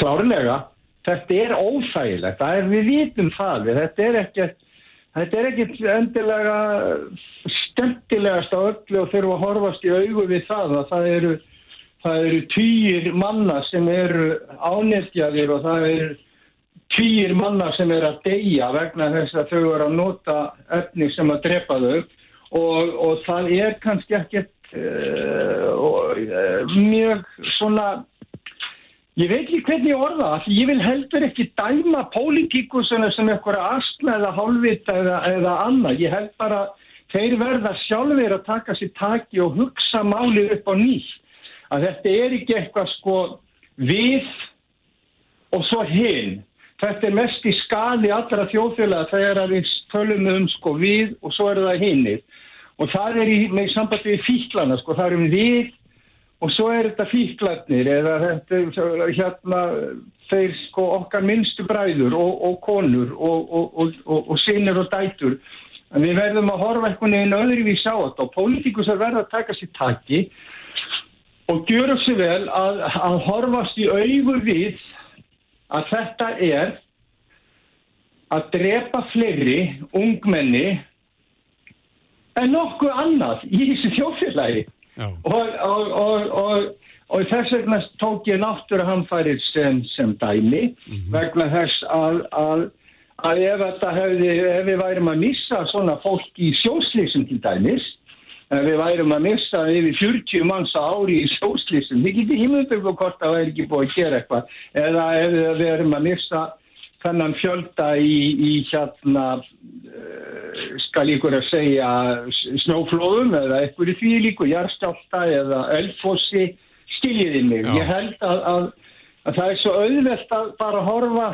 Klárlega, þetta er óþægilegt, það er við vitum það, þetta er ekkert Þetta er ekkert endilega skemmtilegast á öllu og þurfa að horfast í augu við það að það eru, það eru týjir manna sem eru ánættjaðir og það eru týjir manna sem eru að deyja vegna þess að þau eru að nota öfni sem að drepa þau. Og, og það er kannski ekkert uh, mjög svona ég veit ekki hvernig ég orða það. Ég vil heldur ekki dæma pólitíkusuna sem eitthvað aðsna eða hálfvita eða, eða annað. Ég held bara þeir verða sjálfur að taka sér taki og hugsa málið upp á nýtt að þetta er ekki eitthvað sko við og svo hinn þetta er mest í skadi allra þjóðfélag þegar við tölum um sko við og svo er það hinnir og það er í, með samband við fíklana sko, það erum við og svo er þetta fíklarnir eða þetta, hérna þeir sko okkar minnstu bræður og, og konur og, og, og sinir og dætur. En við verðum að horfa einhvern veginn öðruvís á þetta og pólitíkusar verða að taka sér taki og gjöra sér vel að, að horfast í augur við að þetta er að drepa fleiri ungmenni en nokkuð annað í þessu þjófélagi og, og, og, og þess vegna tók ég náttúruhamfærið sem, sem dæmi mm -hmm. vegna þess að, að, að ef hefði, ef við værum að missa svona fólk í sjóslýsum til dæmis, ef við værum að missa yfir 40 manns á ári í sjóslýsum, við getum ímyndur og hvort það væri ekki búið að gera eitthvað, eða ef við erum að missa þennan fjölda í, í hérna, uh, skal ykkur að segja, snóflóðum eða eitthvað í því líku, jarstálta eða elfossi, skiljiði mig. Já. Ég held að, að, að það er svo auðvelt að bara horfa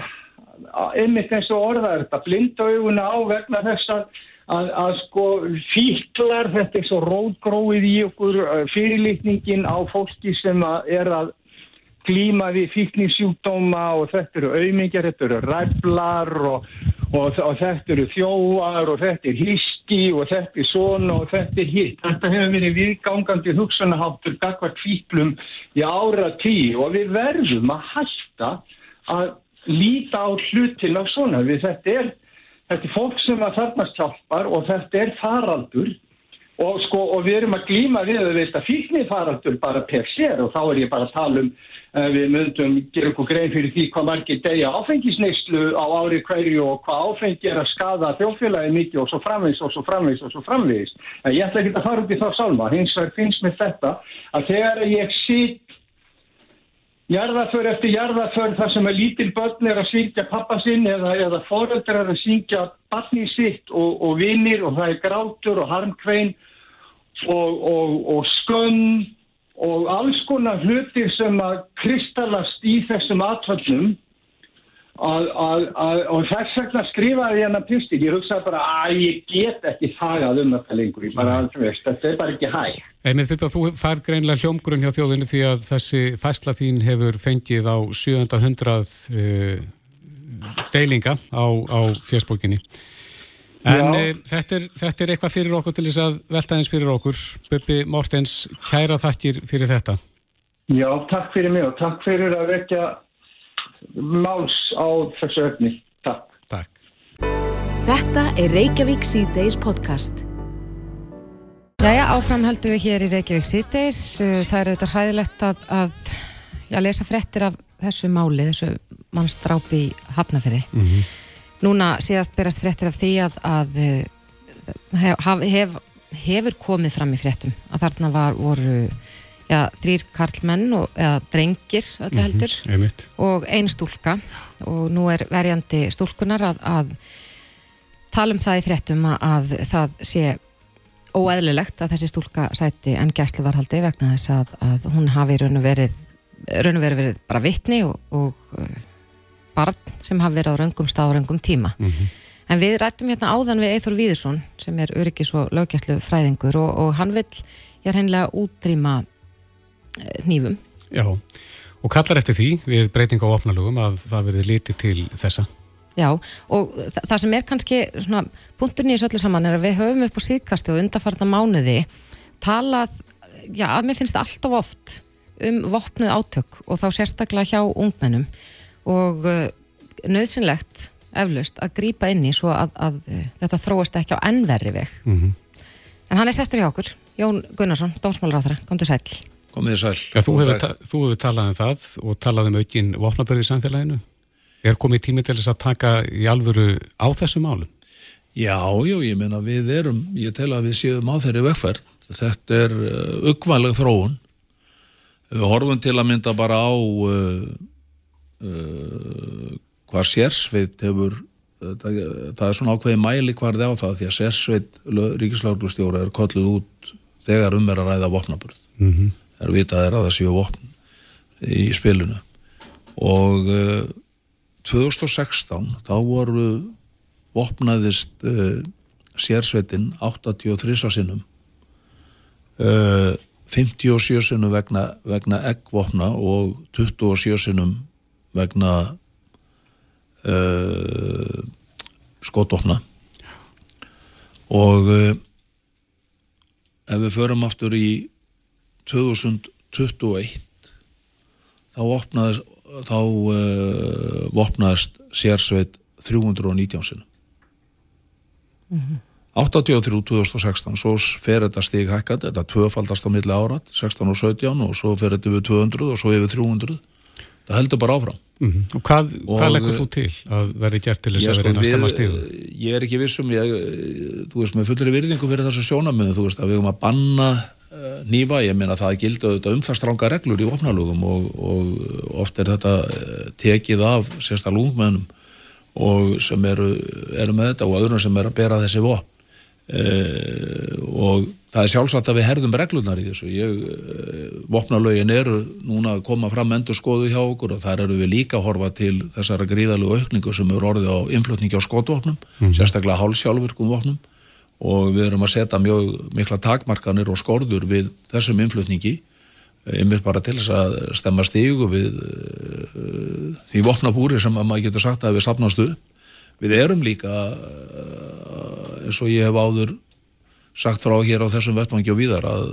einmitt eins og orða þetta, blinda auguna á vegna þess að, að, að sko fíklar, þetta er svo rótgróið í okkur fyrirlitningin á fólki sem er að glíma við fíknisjúkdóma og þetta eru auðmingjar, þetta eru ræflar og, og, og þetta eru þjóar og þetta er hiski og þetta er svona og þetta er hitt. Þetta hefur verið viðgangandi hugsanaháttur gagvart fíklum í ára tí og við verðum að hætta að líta á hlutin af svona. Við, þetta, er, þetta er fólk sem að þarnast hjálpar og þetta er faraldur. Og, sko, og við erum að glíma við að þetta fíknir faraldur bara per sér. Og þá er ég bara að tala um við myndum gera okkur grein fyrir því hvað margir degja áfengisneislu á ári hverju og hvað áfengi er að skada þjófélagi mikið og svo framvegis og svo framvegis og svo framvegis. En ég ætla ekki að fara út í þá salma, hins vegar finnst mér þetta að þegar ég sitt jarðaför eftir jarðaför þar sem að lítil börn er að syngja pappa sinn eða, eða foreldrar er að syngja barni sitt og, og vinnir og það er grátur og harmkvein og, og, og skömm og alls konar hlutir sem að kristallast í þessum atfallum og þess vegna skrifaði ég hann að pistil ég hugsaði bara að ég get ekki þagað um þetta lengur. Bara, veist, þetta er bara ekki hæg Einnig því að þú fær greinlega hljómgrunn hjá þjóðinu því að þessi fæsla þín hefur fengið á 700 uh, deilinga á, á fjöspókinni En e, þetta, er, þetta er eitthvað fyrir okkur til þess að velta eins fyrir okkur. Bubbi Mortens, kæra þakkir fyrir þetta. Já, takk fyrir mig og takk fyrir að vekja máls á þessu öfni. Takk. Takk. Þetta er Reykjavík C-Days podcast. Jæja, áframhaldum við hér í Reykjavík C-Days. Það er auðvitað hræðilegt að, að já, lesa frettir af þessu máli, þessu mannstrápi hafnaferi. Mm -hmm. Núna síðast berast fréttir af því að, að hef, hef, hefur komið fram í fréttum að þarna var, voru já, þrýr karlmenn og, eða drengir öllu mhm, heldur mm -hmm, og ein stúlka og nú er verjandi stúlkunar að, að tala um það í fréttum að, að það sé óeðlilegt að þessi stúlka sæti en gæsluvarhaldi vegna þess að hún hafi raun og verið, raun og verið, verið bara vittni og, og barn sem hafa verið á röngum stað á röngum tíma. Mm -hmm. En við rættum hérna áðan við Eithor Víðursson sem er öryggis og lögjæslu fræðingur og, og hann vil, ég er hennilega útrýma nýfum. Eh, Já, og kallar eftir því við breyting á opnalögum að það verði litið til þessa. Já, og þa það sem er kannski svona punkturni í söllu saman er að við höfum upp á síðkastu og undarfarta mánuði talað, já, að mér finnst alltaf oft um vopnuð átök og þá sérstaklega hjá ungmennum og uh, nöðsynlegt eflaust að grýpa inn í svo að, að uh, þetta þróast ekki á ennverri veg mm -hmm. en hann er sestur hjá okkur Jón Gunnarsson, dómsmálaráþara, kom til sæl Komið sæl. Ja, Þú hefur hef talað um það og talað um aukinn vopnabörði í samfélaginu. Er komið tími til þess að taka í alvöru á þessu málum? Já, já, ég meina við erum ég tel að við séum á þeirri vegferð. Þetta er uh, uggvæðleg þróun. Við horfum til að mynda bara á uh, uh, hvað sérsveit hefur það, það er svona ákveði mæli hvar þið á það því að sérsveit ríkislagurstjóra er kolluð út þegar um er að ræða vopnaburð. Mm -hmm. Það er vitað er að það séu vopn í spilinu. Og uh, 2016 þá voru vopnaðist uh, sérsveitin 83 sinnum uh, 57 sinnum vegna, vegna eggvopna og 27 sinnum vegna uh, skotofna og ef við förum aftur í 2021 þá opnaðist þá uh, opnaðist sérsveit 319 sinna mm -hmm. 83 2016 svo fer þetta stík hækkat þetta tvöfaldast á milli árat 16 og 17 og svo fer þetta við 200 og svo yfir 300 það heldur bara áfram Mm -hmm. Og hvað, hvað leggur þú til að verði gert til þess að verði að stemma stíðu? Ég er ekki vissum, ég, þú veist, með fullri virðingu fyrir þessu sjónamöðu, þú veist, að við höfum að banna nýfa, ég meina það auðvitað um það stránga reglur í vopnalugum og, og oft er þetta uh, tekið af sérstaklega ungmennum og sem eru, eru með þetta og öðrum sem eru að bera þessi vopn. Uh, og það er sjálfsagt að við herðum reglunar í þessu. Ég, eh, vopnalögin eru núna að koma fram endur skoðu hjá okkur og þar eru við líka að horfa til þessara gríðalegu aukningu sem eru orðið á influtningi á skotvopnum, mm. sérstaklega hálfsjálfurkum vopnum og við erum að setja mjög mikla takmarkanir og skorður við þessum influtningi einmitt bara til þess að stemma stígu við uh, því vopnabúri sem að maður getur sagt að við sapnastu við erum líka uh, eins og ég hef áður sagt frá hér á þessum vettvangi og víðar að,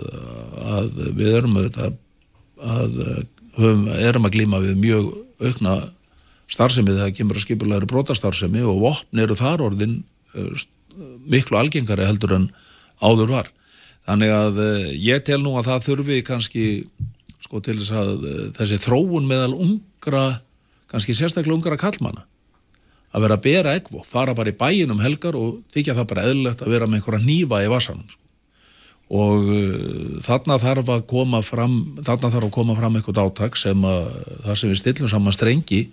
að við erum að, að höfum, erum að glíma við mjög aukna starfsemi þegar kemur að skipulegri brotastarfsemi og vopn eru þar orðin uh, miklu algengari heldur en áður var. Þannig að uh, ég tel nú að það þurfi kannski sko til þess að uh, þessi þróun meðal ungra, kannski sérstaklega ungra kallmana að vera að bera ekvo, fara bara í bæin um helgar og þykja það bara eðlert að vera með einhverja nýfa í vassanum sko. og uh, þarna þarf að koma fram þarna þarf að koma fram eitthvað áttak sem að það sem við stillum saman strengi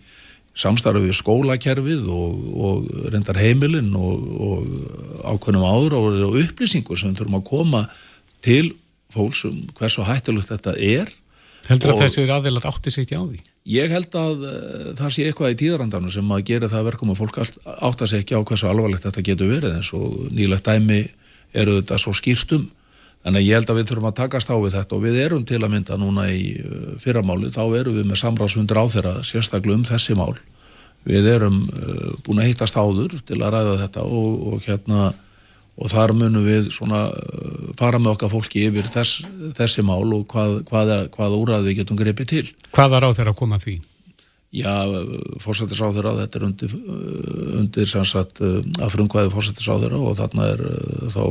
samstarfið við skólakerfið og, og reyndar heimilinn og, og ákveðnum áður og upplýsingur sem þurfum að koma til fólksum hversu hættilegt þetta er Heldur að þessir aðeinar átti sig ekki á því? Ég held að uh, það sé eitthvað í tíðarandanum sem að gera það verkum að fólk átti sig ekki á hversu alvarlegt þetta getur verið eins og nýlegt dæmi eru þetta svo skýrstum þannig að ég held að við þurfum að takast á við þetta og við erum til að mynda núna í uh, fyrramáli þá erum við með samráðsfundur á þeirra sérstaklega um þessi mál við erum uh, búin að hittast áður til að ræða þetta og, og hérna og þar munum við svona uh, fara með okkar fólki yfir þess, þessi mál og hvað, hvað, hvað úræði við getum grepið til. Hvað var á þeirra að koma því? Já, fórsættisráður á þetta er undir, uh, undir sannsagt uh, að frumkvæði fórsættisráður og þarna er þá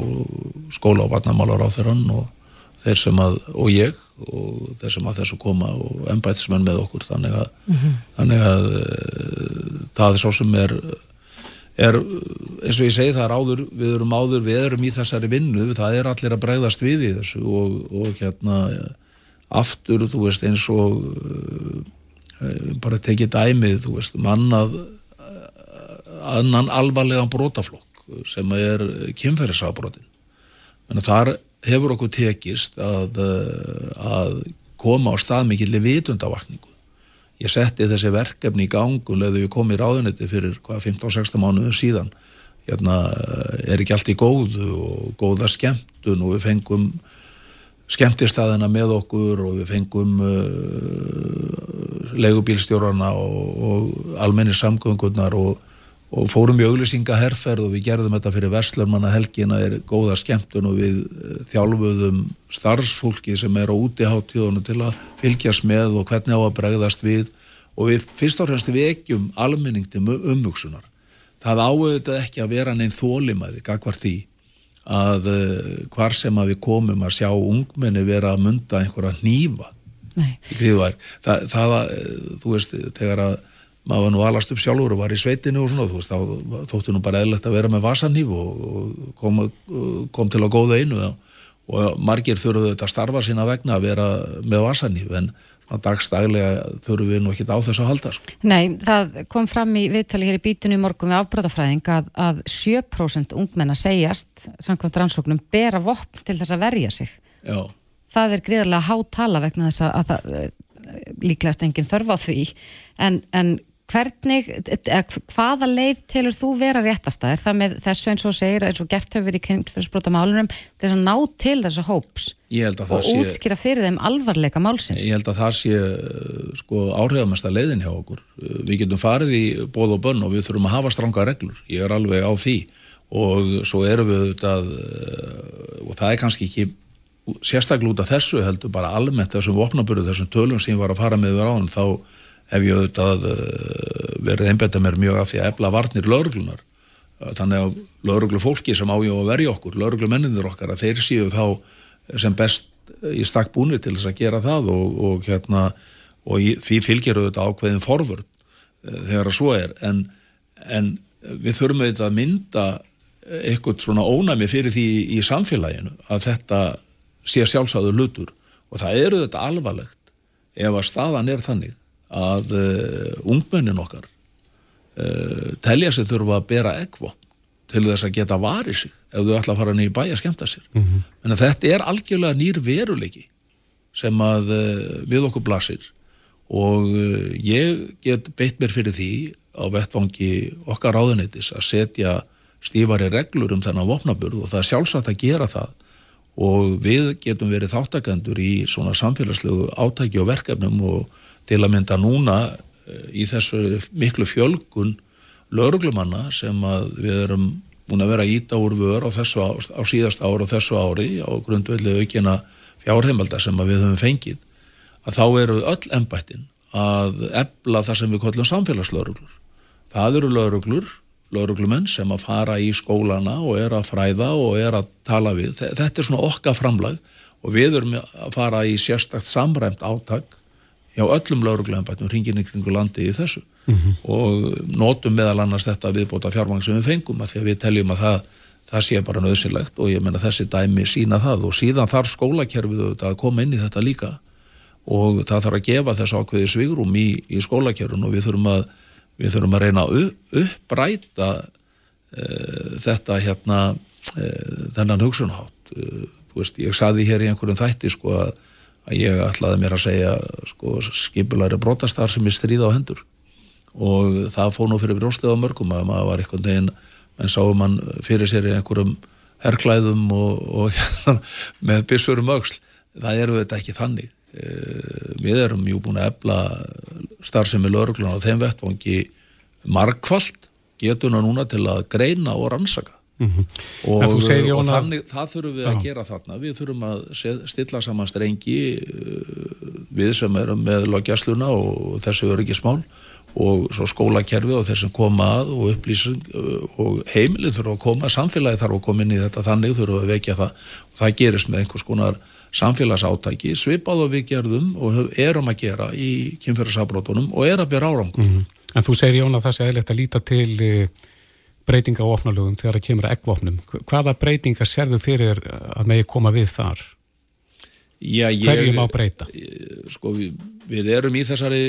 skóla og vatnamálar á þeirran og þeir sem að, og ég og þeir sem að þessu koma og ennbætismenn með okkur þannig að, mm -hmm. þannig að það er svo sem er er, eins og ég segi það er áður, við erum áður, við erum í þessari vinnu, það er allir að bregðast við í þessu og, og hérna aftur, þú veist, eins og bara tekið dæmið, veist, mannað annan alvarlegan brotaflokk sem er kynferðisafbrotin. Þar hefur okkur tekist að, að koma á stað mikill vitundavakningu ég setti þessi verkefni í gang og leði við komið í ráðunetti fyrir 15-16 mánuðu síðan hérna er ekki allt í góðu og góða skemmtun og við fengum skemmtistæðina með okkur og við fengum uh, legubílstjórarna og, og almenni samgöngunar og, og fórum í auglýsingaherferð og við gerðum þetta fyrir Vestlurmanna helgina er góða skemmtun og við uh, þjálfuðum starfsfólki sem er á útiháttíðunum til að fylgjast með og hvernig á að bregðast við og við fyrst og fremst við ekkjum almenning til umvöksunar. Það áauðvitað ekki að vera neinn þólimaði gagvar því að uh, hvar sem að við komum að sjá ungmenni vera að mynda einhverja nýfa. Það, það að, eh, þú veist, þegar að maður var nú alast upp sjálfur og var í sveitinu og svona, þú veist, þá þóttu nú bara eðlert að vera með vasanýf og kom, kom til að góða einu og margir þurfuðu þetta að starfa sína vegna að vera með vasanýf en dagstæglega þurfum við nú ekki á þessu að halda sko. Nei, það kom fram í viðtali hér í bítinu í morgun við afbrótafræðing að, að 7% ungmenn að segjast samkvæmt rannsóknum bera vopn til þess að verja sig Já. það er gríðarlega hátala vegna þess að, að það eh, líklegast enginn þörfa á því en, en hvernig, hvaða leið telur þú vera réttasta? Er það með þessu eins og segir, eins og gert hefur verið í kynntfyrirsbrótamálunum, þess að ná til þessu hóps og sé, útskýra fyrir þeim alvarleika málsins? Ég held að það sé sko, áhrifamesta leiðin hjá okkur. Við getum farið í bóð og bönn og við þurfum að hafa stranga reglur. Ég er alveg á því og svo erum við auðvitað og það er kannski ekki sérstaklega út af þessu heldur bara almennt þessum vopnaburðu, þessum tölum sem ég var að fara með hef ég auðvitað eh, verið einbæta mér mjög af því að efla varnir lauruglunar þannig að lauruglu fólki sem ájá að verja okkur, lauruglu mennindur okkar að þeir séu þá sem best í stakk búinir til þess að gera það og, og hérna og því fylgjur auðvitað ákveðin forvörd þegar að svo er. En, en við þurfum auðvitað að mynda eitthvað svona ónæmi fyrir því í samfélaginu að þetta sé sjálfsagður lutur og það eru þetta alvarlegt ef að staðan er þannig að uh, ungmennin okkar uh, telja sig þurfa að bera ekvo til þess að geta varið sig ef þau ætla að fara nýja bæ að skemta sér. Mm -hmm. en þetta er algjörlega nýr veruleiki sem að uh, við okkur blasir. Og ég get beitt mér fyrir því á vettvangi okkar ráðunitis að setja stífari reglur um þennan vopnaburð og það er sjálfsagt að gera það. Og við getum verið þáttakendur í svona samfélagslegu átæki og verkefnum og til að mynda núna eh, í þessu miklu fjölgun lauruglumanna sem við erum múin að vera íta úr vör á, þessu, á síðast ári og þessu ári á grundvelli aukina fjárheimaldar sem við höfum fengið að þá eru öll ennbættin að ebla það sem við kollum samfélagslauruglur. Það eru lauruglur lauruglumenn sem að fara í skólana og er að fræða og er að tala við. Þetta er svona okka framlag og við erum að fara í sérstakt samræmt áttak hjá öllum lauruglumenn hringin ykkur landi í þessu. Mm -hmm. og notum meðal annars þetta viðbóta fjármang sem við fengum að því að við teljum að það, það sé bara nöðsynlegt og ég menna þessi dæmi sína það. Og síðan þarf skólakerfið að koma inn í þetta líka. Og það þarf að gefa þess ákveði svigrum í, í skólakerfun og við þurfum að við þurfum að reyna að uppbræta uh, þetta hérna uh, þennan hugsunhátt uh, veist, ég saði hér í einhverjum þætti sko að, að ég ætlaði mér að segja sko skipulari brotastar sem er stríða á hendur. Og það fóð nú fyrir brjóstlega á mörgum að maður var einhvern veginn en sáum mann fyrir sér í einhverjum herrklæðum og, og með bissurum auksl það eru þetta ekki þannig. Eh, við erum jú búin að ebla starfsemi lauruglunar á þeim vettvangi markvallt getur hana núna til að greina og rannsaka mm -hmm. og, og þannig, það þurfum við Já. að gera þarna við þurfum að stilla saman strengi eh, við sem erum með loggjastluna og þessu öryggismál og svo skólakerfi og þeir sem koma að og upplýsing eh, og heimilið þurfa að koma, samfélagi þarf að koma inn í þetta þannig þurfa að vekja það og það gerist með einhvers konar samfélagsátæki svipað og við gerðum og erum að gera í kynferðsafbrótunum og er að byrja árangur. Mm -hmm. En þú segir Jón að það sé eðlert að líta til eh, breytinga á opnalögum þegar það kemur að eggvopnum. Hvaða breytinga serðu fyrir að megi koma við þar? Já, ég, Hverju má breyta? Sko, við, við erum í þessari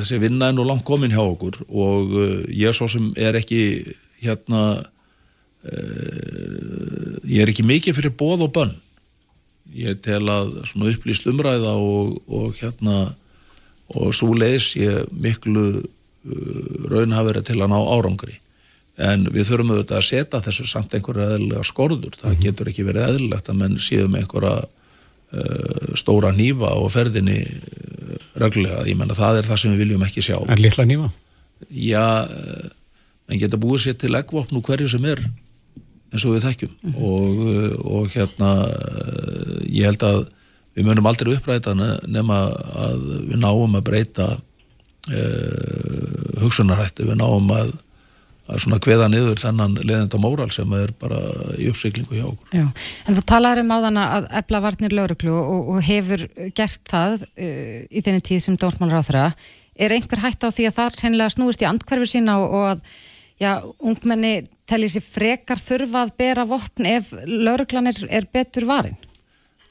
þessi vinna en og langt komin hjá okkur og ég svo sem er ekki hérna ég er ekki mikið fyrir bóð og bönn ég tel að upplýst umræða og, og hérna og svo leiðis ég miklu uh, raunhaferi til að ná árangri en við þurfum auðvitað að setja þessu samt einhverja eðlilega skorður það mm -hmm. getur ekki verið eðlilegt að menn með einhverja uh, stóra nýfa og ferðinni uh, reglulega, ég menna það er það sem við viljum ekki sjá Er litla nýfa? Já, uh, en geta búið sér til eggvopn og hverju sem er eins og við þekkjum mm -hmm. og, og hérna ég held að við munum aldrei uppræta nema að við náum að breyta uh, hugsunarættu, við náum að að svona hveða niður þennan leðenda móral sem er bara í uppsyklingu hjá okkur. Já, en þú talaður um áðan að ebla varnir lauruglu og, og hefur gert það uh, í þenni tíð sem dónsmálur á þeirra. Er einhver hægt á því að það reynilega snúist í andkverfi sína og, og að já, ungmenni telli sér frekar þurfa að bera vopn ef lauruglan er, er betur varin?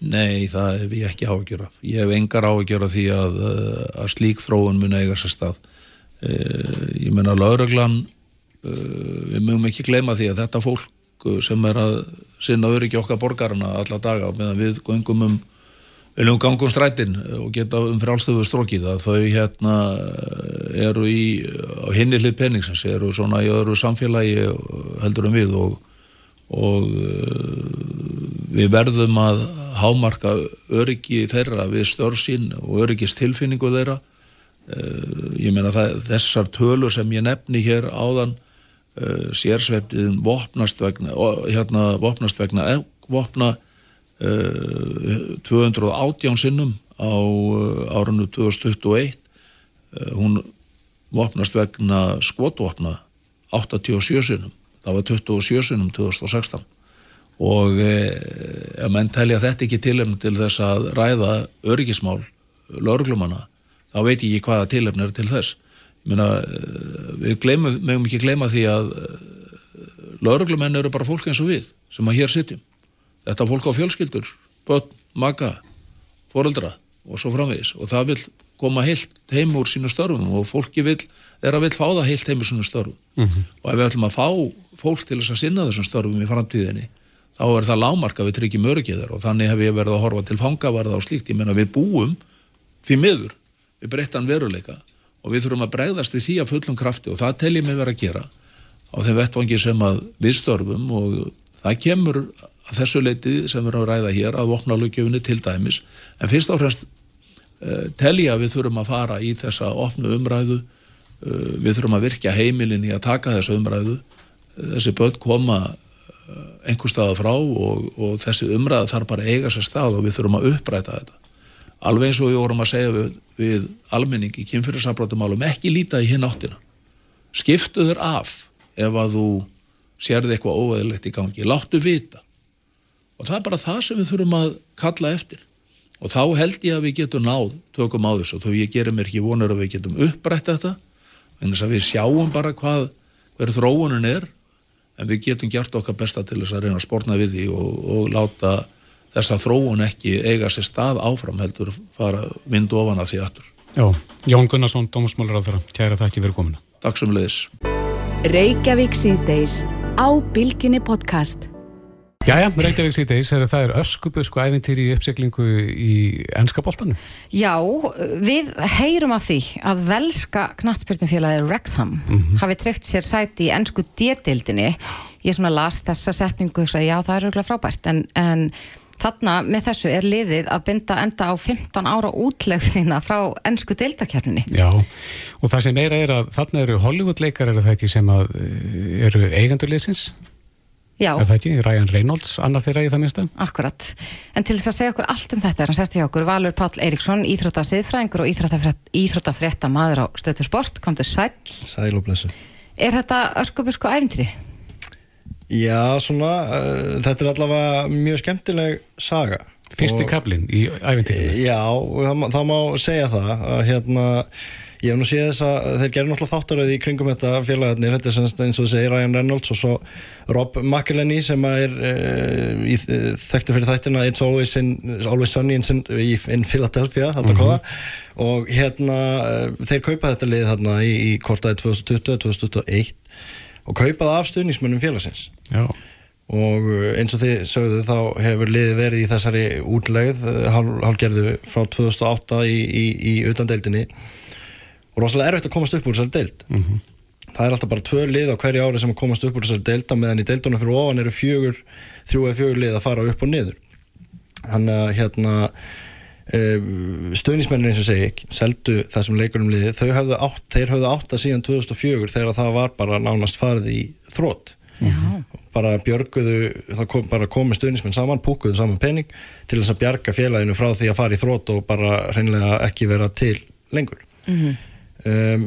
Nei, það hef ég ekki áhugjör af. Ég hef engar áhugjör af því að, eh, að slík þróun mun eiga sér stað. Eh, ég menna lauruglan, við mögum ekki gleyma því að þetta fólk sem er að sinna öryggi okkar borgarna alla daga meðan við gangum um viljum gangum strætin og geta um frálstöfu strókið að þau hérna eru í hinni hlið penningsins, eru svona í öðru samfélagi heldur um við og, og við verðum að hámarka öryggi þeirra við störfsín og öryggistilfinningu þeirra. Uh, ég meina það, þessar tölur sem ég nefni hér áðan uh, sérsveiftiðin vopnast vegna hérna vopnast vegna vopna uh, 218 sinnum á árunnu 2021 hún vopnast vegna skotvopna 87 sinnum. Það var 27 sinnum 2016 og eh, ef menn telja þetta ekki tilefni til þess að ræða örgismál, lörglumanna þá veit ég ekki hvaða tilefni er til þess Minna, við gleymum, meðum ekki gleyma því að lauruglumenn eru bara fólk eins og við sem að hér sitjum. Þetta fólk á fjölskyldur, börn, maga foreldra og svo framvegis. Og það vil koma heilt heim úr sínu störfum og fólki vil, er að vil fá það heilt heim úr sínu störfum. Mm -hmm. og ef við ætlum að fá fólk til þess að sinna þessum störfum í framtíðinni þá er það lámarka við tryggjum örgiðar og þannig hef ég verið að horfa til fangavarða og slíkt, ég menna við búum fyrir miður, við breyttan veruleika og við þurfum að bregðast við því að fullum krafti og það tel ég mig verið að gera á þeim vettvangi sem að við störfum og það kemur að þessu leiti sem við erum að ræða hér að vopna lögjöfunni til dæmis. En fyrst og fremst Eh, telja við þurfum að fara í þessa opnu umræðu. Eh, við þurfum að virkja heimilin í að taka þessa umræðu. Eh, þessi börn koma einhver staða frá og, og þessi umræða þarf bara að eiga sér stað og við þurfum að uppræta þetta alveg eins og við vorum að segja við, við almenning í kynfyrirsafbrátumálum ekki líta í hinn áttina. Skiptu þur af ef að þú sérði eitthvað óveðilegt í gangi. Láttu vita. Og það er bara það sem við þurfum að kalla eftir. Og þá held ég að við getum náð tökum á þessu. Og þó ég gerir mér ekki vonur að við getum upprætt þetta en þess að við sjáum bara hvað hver þróunin er en við getum gert okkar besta til þess að reyna að spórna við því og, og láta þessa þróun ekki eiga sér stað áfram heldur fara myndu ofan að því aftur. Já, Jón Gunnarsson, Dómusmálur á þeirra, kæra það ekki verið komina. Takk sem leiðis. Reykjavík síðdeis á Bilginni podcast. Jæja, Reykjavík síðdeis, það er öskubusku æfintýri í uppsiklingu í ennskapoltanum. Já, við heyrum af því að velska knattspyrnumfélagið Rexham mm -hmm. hafi tryggt sér sæti í ennsku détildinni. Ég svona las þessa setningu og sagði já, það er auðvitað frábært, en, en þarna með þessu er liðið að binda enda á 15 ára útlegð sína frá ennsku deildakerninni. Já, og það sem meira er að þarna eru Hollywood-leikar, eru það ekki sem að eh, eru eigandurliðsins? Já. Er það ekki? Ryan Reynolds, annar þeirra í það minnstu? Akkurat. En til þess að segja okkur allt um þetta er hann sérstu hjá okkur Valur Páll Eiríksson, íþróttasiðfræðingur og íþróttafrétta maður á stöðu sport. Kom til sæl. Sæl og blessu. Er þetta öskubusku æfintri? Já, svona, uh, þetta er allavega mjög skemmtileg saga. Fyrsti kablin í æfintri? Já, það, það má segja það að hérna Ég hef nú séð þess að þeir gerir náttúrulega þáttaröði í kringum þetta félagarnir, þetta er semst eins og segir Ryan Reynolds og svo Rob McElhenney sem er uh, í, þekktu fyrir þættina It's Always, in, always Sunny in, in Philadelphia mm -hmm. og hérna þeir kaupaði þetta lið þarna í, í kortaði 2020-2021 og kaupaði af stuðnismönnum félagsins Já. og eins og þið sögðu þá hefur liði verið í þessari útlegð hálfgerðu frá 2008 í, í, í utandeildinni og rosalega erfitt að komast upp úr þessari deild mm -hmm. það er alltaf bara tvö lið á hverju ári sem að komast upp úr þessari deilda meðan í deildunum fyrir ofan eru fjögur þrjú eða fjögur lið að fara upp og niður að hérna um, stöðnismennin eins og segi ekki seldu þessum leikurum liði þau höfðu átt, þeir höfðu átt að síðan 2004 þegar það var bara nánast farið í þrótt bara björguðu, það kom, bara komi stöðnismenn saman, púkuðu saman pening til þess að bjarga félaginu frá því að fara í þrótt og bara hreinlega ekki vera til lengur. Mm -hmm um,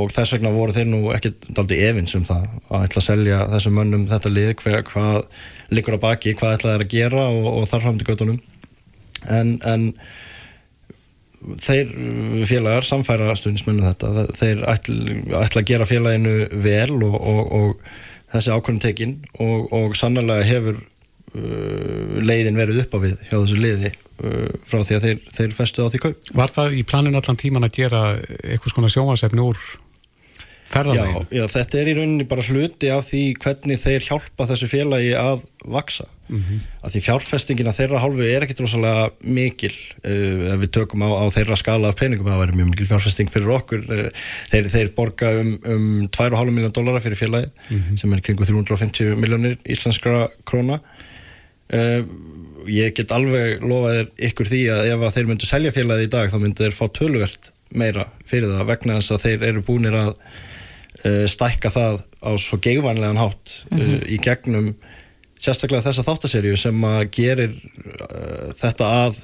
og þess vegna voru þeir nú ekki daldi evins um það að ætla að selja þessum mönnum þetta lið hver, hvað liggur á baki, hvað ætla þeir að gera og, og þar fram til göttunum en, en þeir félagar samfæra stundismönnum þetta þeir ætla, ætla að gera félaginu vel og, og, og þessi ákvörnum tekinn og sannlega hefur uh, leiðin verið upp á við hjá þessu liði Uh, frá því að þeir, þeir festu á því kaup. Var það í planin allan tíman að gera eitthvað svona sjónvarsefni úr ferðarleginu? Já, já, þetta er í rauninni bara hluti af því hvernig þeir hjálpa þessu félagi að vaksa. Mm -hmm. Að því fjárfestingina þeirra hálfu er ekkit rosalega mikil uh, ef við tökum á, á þeirra skala af peningum, það væri mjög mikil fjárfesting fyrir okkur. Uh, þeir, þeir borga um, um 2,5 miljón dólara fyrir félagi mm -hmm. sem er kringu 350 miljónir íslenskra króna. Uh, ég get alveg lofaðir ykkur því að ef að þeir myndu selja félagið í dag þá myndu þeir fá tölvert meira fyrir það vegna þess að þeir eru búinir að stækka það á svo geigvanlegan hátt mm -hmm. í gegnum sérstaklega þessa þáttaserju sem að gerir uh, þetta að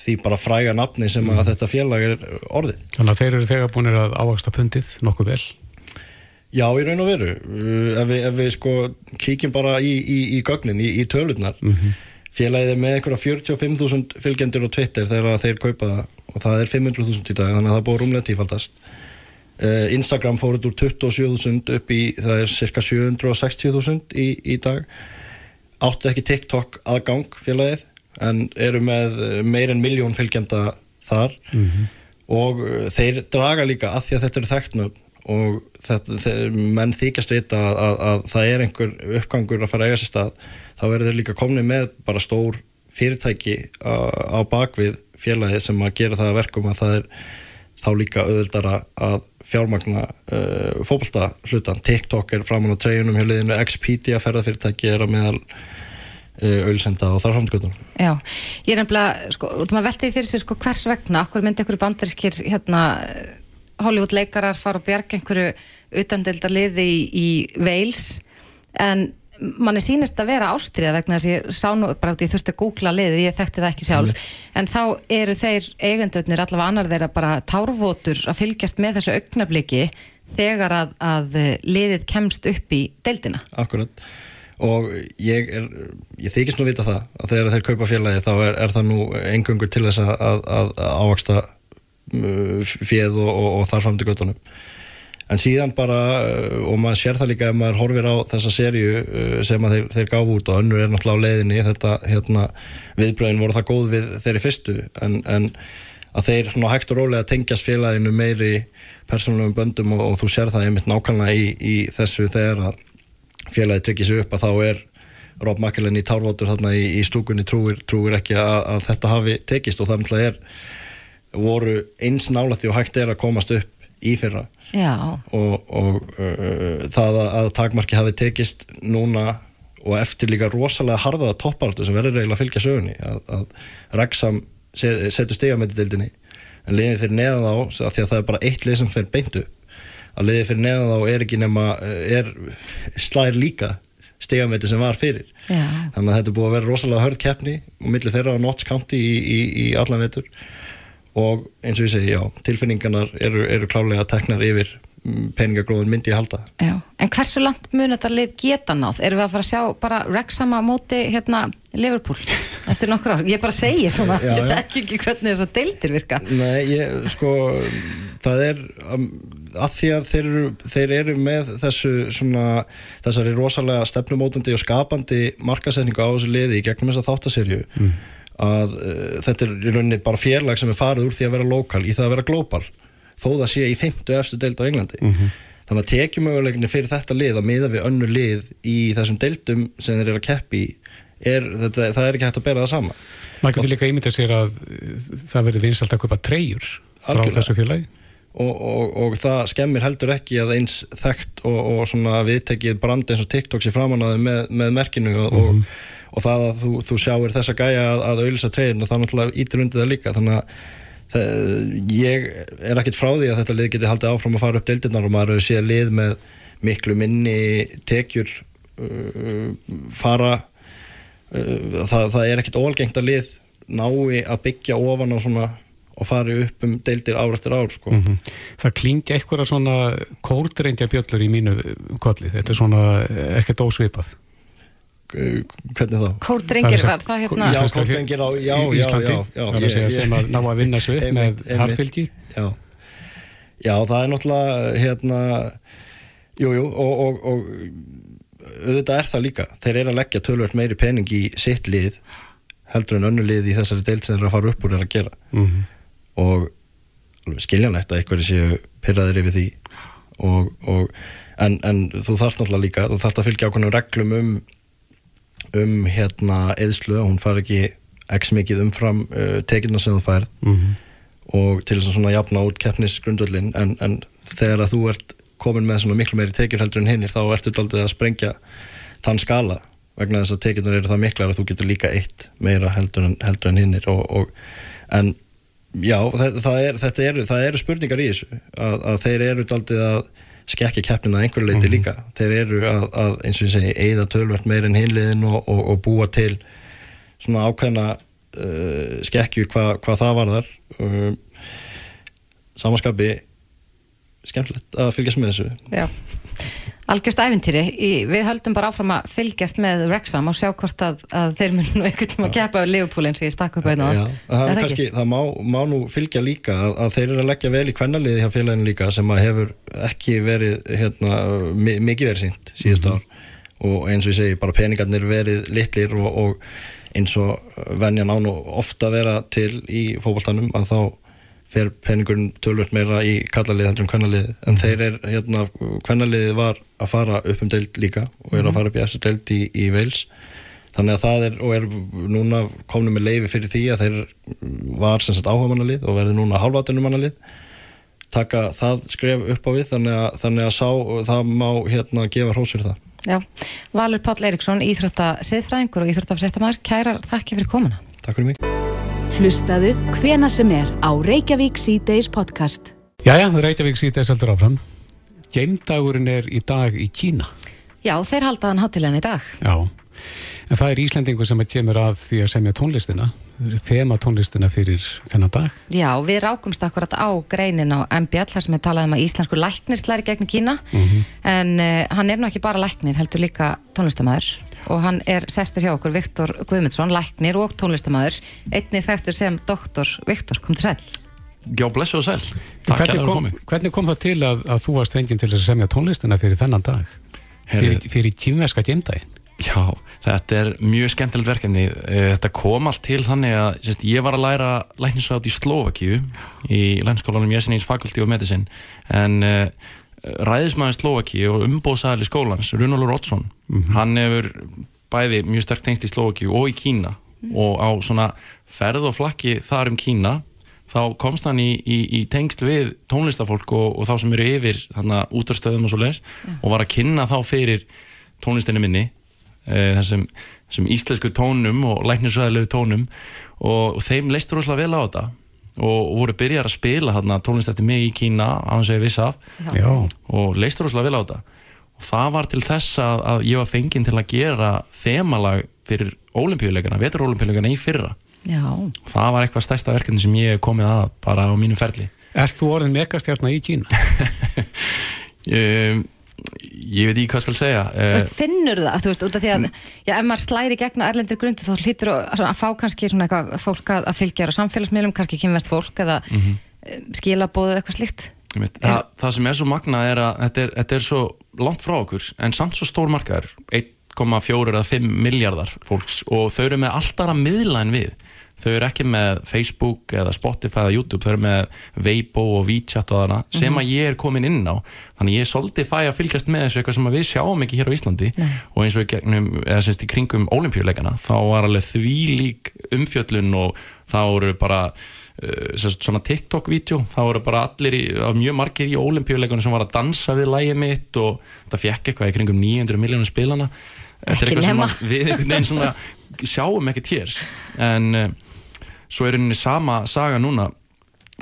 því bara fræga nafni sem að mm. þetta félag er orðið. Þannig að þeir eru þegar búinir að ávaksta pundið nokkuð vel Já, í raun og veru. Ef við, ef við sko kíkjum bara í, í, í gögnin, í, í tölurnar mm -hmm félagið er með eitthvað 45.000 fylgjendur á Twitter þegar þeir kaupa það og það er 500.000 í dag þannig að það búið rúmlega tífaldast uh, Instagram fóruð úr 27.000 upp í það er cirka 760.000 í, í dag áttu ekki TikTok aðgang félagið en eru með meir en miljón fylgjanda þar mm -hmm. og uh, þeir draga líka að því að þetta eru þekknum og þetta, þeir, menn þykast vita að, að, að það er einhver uppgangur að fara að eiga sér stað þá eru þeir líka komni með bara stór fyrirtæki á, á bakvið félagið sem að gera það að verkum að það er þá líka auðvildara að fjármagna uh, fókbalta hlutan TikTok er framann á treyjunum hjá liðinu Expedia ferðarfyrirtæki er að meðal uh, auðvilsenda og þar framtökutunum Já, ég er nefnilega, sko, þú maður veltiði fyrir sig sko hvers vegna, okkur myndi einhverju bandarískir hérna, Hollywood leikarar fara og bjarga einhverju utandelda liði í, í Wales? En manni sínist að vera ástriða vegna þess að ég sá nú, bara út í þurfti að googla liðið, ég þekkti það ekki sjálf mm. en þá eru þeir eigendöfnir allavega annar þeirra bara tárvotur að fylgjast með þessu augnabliki þegar að, að liðið kemst upp í deildina. Akkurat og ég er, ég þykist nú vita það að þegar þeir kaupa félagi þá er, er það nú engungur til þess að, að, að ávaksta uh, fjöð og, og, og þarfram til göttunum en síðan bara, uh, og maður sér það líka ef maður horfir á þessa sériu uh, sem þeir, þeir gáf út og önnur er náttúrulega á leiðinni þetta hérna, viðbröðin voru það góð við þeirri fyrstu. En, en að þeir svona, hægt og rólega tengjast félaginu meiri persónulegum böndum og, og þú sér það einmitt nákvæmlega í, í þessu þegar að félagi tryggir sig upp að þá er Rob Mackellan í tárvótur þarna í, í stúkunni trúir, trúir ekki að, að þetta hafi tekist. Og það náttúrulega er voru eins nálætti og hægt er að komast upp í fyrra Já. og, og uh, það að takmarki hafi tekist núna og eftir líka rosalega hardaða topparöldu sem verður eiginlega að fylgja sögunni að, að Raksam setur stigamættildinni en liðið fyrir neðan þá að því að það er bara eitt lið sem fyrir beintu að liðið fyrir neðan þá er ekki nema er slæðir líka stigamætti sem var fyrir Já. þannig að þetta er búið að vera rosalega hörð keppni og millir þeirra á Notts County í, í, í allan vetur og eins og ég segi, já, tilfinningarnar eru, eru klálega teknar yfir mm, peningagróðun myndi ég halda. Já, en hversu langt mun þetta lið geta náð? Erum við að fara að sjá bara Rexham móti hérna Liverpool eftir nokkur ár? Ég bara segi svona, já, ég þekk ekki hvernig þess að deildir virka. Nei, ég, sko, það er að því að þeir eru, þeir eru með þessu svona, þessari rosalega stefnumótandi og skapandi markasetningu á þessu liði í gegnum þessa þáttaserju mm að uh, þetta er í rauninni bara félag sem er farið úr því að vera lokal í það að vera global þó það sé í 50 eftir deild á Englandi. Mm -hmm. þannig að tekjumöguleginni fyrir þetta lið að miða við önnu lið í þessum deildum sem þeir eru að keppi er, þetta, það er ekki hægt að bera það sama Mækjum þú líka ímyndið sér að það verður vinsalt að köpa treyjur frá þessu félagi. Og, og, og það skemmir heldur ekki að eins þekkt og, og viðtekið brand eins og TikTok sé framannaði með, með merkinu og mm -hmm og það að þú, þú sjáir þessa gæja að, að auðvisa treyðin og það náttúrulega ítir undir það líka þannig að það, ég er ekkit frá því að þetta lið geti haldið áfram að fara upp deildirnar og maður séð lið með miklu minni tekjur uh, fara uh, það, það er ekkit óalgengt að lið nái að byggja ofan á svona og fari upp um deildir ár eftir ár sko. mm -hmm. Það klingi eitthvað svona kórdreindja bjöllur í mínu kolli, þetta er svona ekkert ósvipað Eh, hvernig þá? Kórdrengir var það hérna Já, kórdrengir á, já, já, Íslandi, já, já, ég, ég, sem að ná að vinna svo upp með harfylgi já. já, það er náttúrulega hérna jújú, jú, og, og, og auðvitað er það líka, þeir eru að leggja tölvöld meiri pening í sitt lið heldur en önnu lið í þessari deilt sem þeir að fara upp úr er að gera mm -hmm. og skiljanlegt að eitthvað séu pyrraðir yfir því og, og en, en þú þarfst náttúrulega líka, þú þarfst að fylgja ákveðnum reglum um um hérna eðslu hún far ekki ekki mikið umfram uh, tekina sem þú færð mm -hmm. og til þess að svona jafna út keppnisgrundvöldin en, en þegar að þú ert komin með svona miklu meiri tekjur heldur en hinnir þá ertu aldrei að sprengja þann skala vegna þess að tekjunar eru það miklar að þú getur líka eitt meira heldur en, heldur en hinnir og, og, en já, það, það, er, eru, það eru spurningar í þessu að, að þeir eru aldrei að skekja keppnina einhverju leiti mm -hmm. líka. Þeir eru að, að eins og ég segi eigða tölvert meir en hinliðin og, og, og búa til svona ákveðna uh, skekkjur hvað hva það var þar um, samanskapi skemmtilegt að fylgjast með þessu. Já, algjörst æfintýri við höldum bara áfram að fylgjast með Wrexham og sjá hvort að, að þeir mun nú einhvern tíma að kepa á Liverpool eins og ég stakk upp auðvitað það, kannski, það má, má nú fylgja líka að, að þeir eru að leggja vel í kvennaliði hjá félaginu líka sem að hefur ekki verið hérna, mikið verið sínt síðust mm -hmm. ár. Og eins og ég segi bara peningarnir verið litlir og, og eins og venjan án og ofta vera til í fókbaltanum að þá fer peningurinn tölvöld meira í kallalið heldur um kvennalið en mm. þeir er, hérna, kvennaliðið var að fara upp um deild líka og er að mhm. fara upp í eftir deild í, í Veils þannig að það er, og er núna komnum með leifi fyrir því að þeir var sem sagt áhugamannalið og verður núna hálfatunumannalið taka það skref upp á við þannig að, þannig að sá, það má hérna gefa hrós fyrir það Já, Valur Páll Eiríksson, Íþrótta siðfræðingur og Íþrótta fréttamaður, kærar þakki fyrir komuna Takk fyrir mig Hlustaðu hvena sem er á Reykjavík C-Days podcast. Jæja, Reykjavík C-Days heldur áfram. Geimdagurinn er í dag í Kína. Já, þeir haldaðan hátilegan í dag. Já, en það er Íslandingu sem kemur að því að semja tónlistina. Þema tónlistina fyrir þennan dag. Já, við rákumst akkurat á greinin á MBL, þar sem við talaðum að íslensku læknir slæri gegn Kína. Mm -hmm. En uh, hann er nú ekki bara læknir, heldur líka tónlistamæður og hann er sestur hjá okkur Viktor Guðmundsson, læknir og tónlistamæður einnig þekktur sem doktor Viktor, kom til sæl Já, blessu og sæl hvernig kom, hvernig kom það til að, að þú varst fenginn til að semja tónlistina fyrir þennan dag? Fyrir, fyrir tímverska tímdægin Já, þetta er mjög skemmtilegt verkefni. Eh, þetta kom allt til þannig að sérst, ég var að læra læknisræðat í Slovakíu í lænskólanum Jessenins Faculty of Medicine. En uh, ræðismæðin Slovaki og umbóðsæðli skólans, Runolur Oddsson mm -hmm. hann hefur bæði mjög sterk tengst í Slovaki og í Kína mm -hmm. og á svona ferð og flakki þar um Kína þá komst hann í, í, í tengst við tónlistafólk og, og þá sem eru yfir þarna útarstöðum og svo leiðis ja. og var að kynna þá fyrir tónlistinni minni e, þessum, þessum íslensku tónum og læknisræðilegu tónum og, og þeim leistur úrslega vel á þetta og voru byrjar að spila hérna, tónlist eftir mig í Kína á hans vegi Vissaf og leistur ósláð vel á þetta. Og það var til þess að, að ég var fenginn til að gera þemalag fyrir ólimpíuleikana, veturólimpíuleikana í fyrra. Já. það var eitthvað stærsta verkefni sem ég komið að bara á mínum ferli. Er þú orðin megastjarnar í Kína? um, ég veit ekki hvað skal segja veist, finnur það, þú veist, út af því að já, ef maður slæri gegn á erlendir grundi þá hlýtur að, að fá kannski svona eitthvað fólk að, að fylgja á samfélagsmiðlum, kannski kynvest fólk eða mm -hmm. skilabóð eða eitthvað slikt Þa, það sem er svo magna er að þetta er, þetta er svo langt frá okkur en samt svo stór markaður 1,4 eða 5 miljardar fólks og þau eru með alltaf að miðla en við þau eru ekki með Facebook eða Spotify eða YouTube, þau eru með Weibo og WeChat og þarna, sem að ég er komin inn á. Þannig ég er svolítið fæ að fylgjast með þessu eitthvað sem við sjáum ekki hér á Íslandi. Nei. og eins og gegnum, eða semst í kringum ólimpíuleikana, þá var alveg því lík umfjöllun og þá eru bara uh, svona TikTok-vídeó, þá eru bara allir í, mjög margir í ólimpíuleikunum sem var að dansa við lægi mitt og það fjekk eitthvað í kringum 900 miljónum spilana. Þetta er eitthvað sem við einhvern veginn svona sjáum ekkert hér. En uh, svo er henni sama saga núna.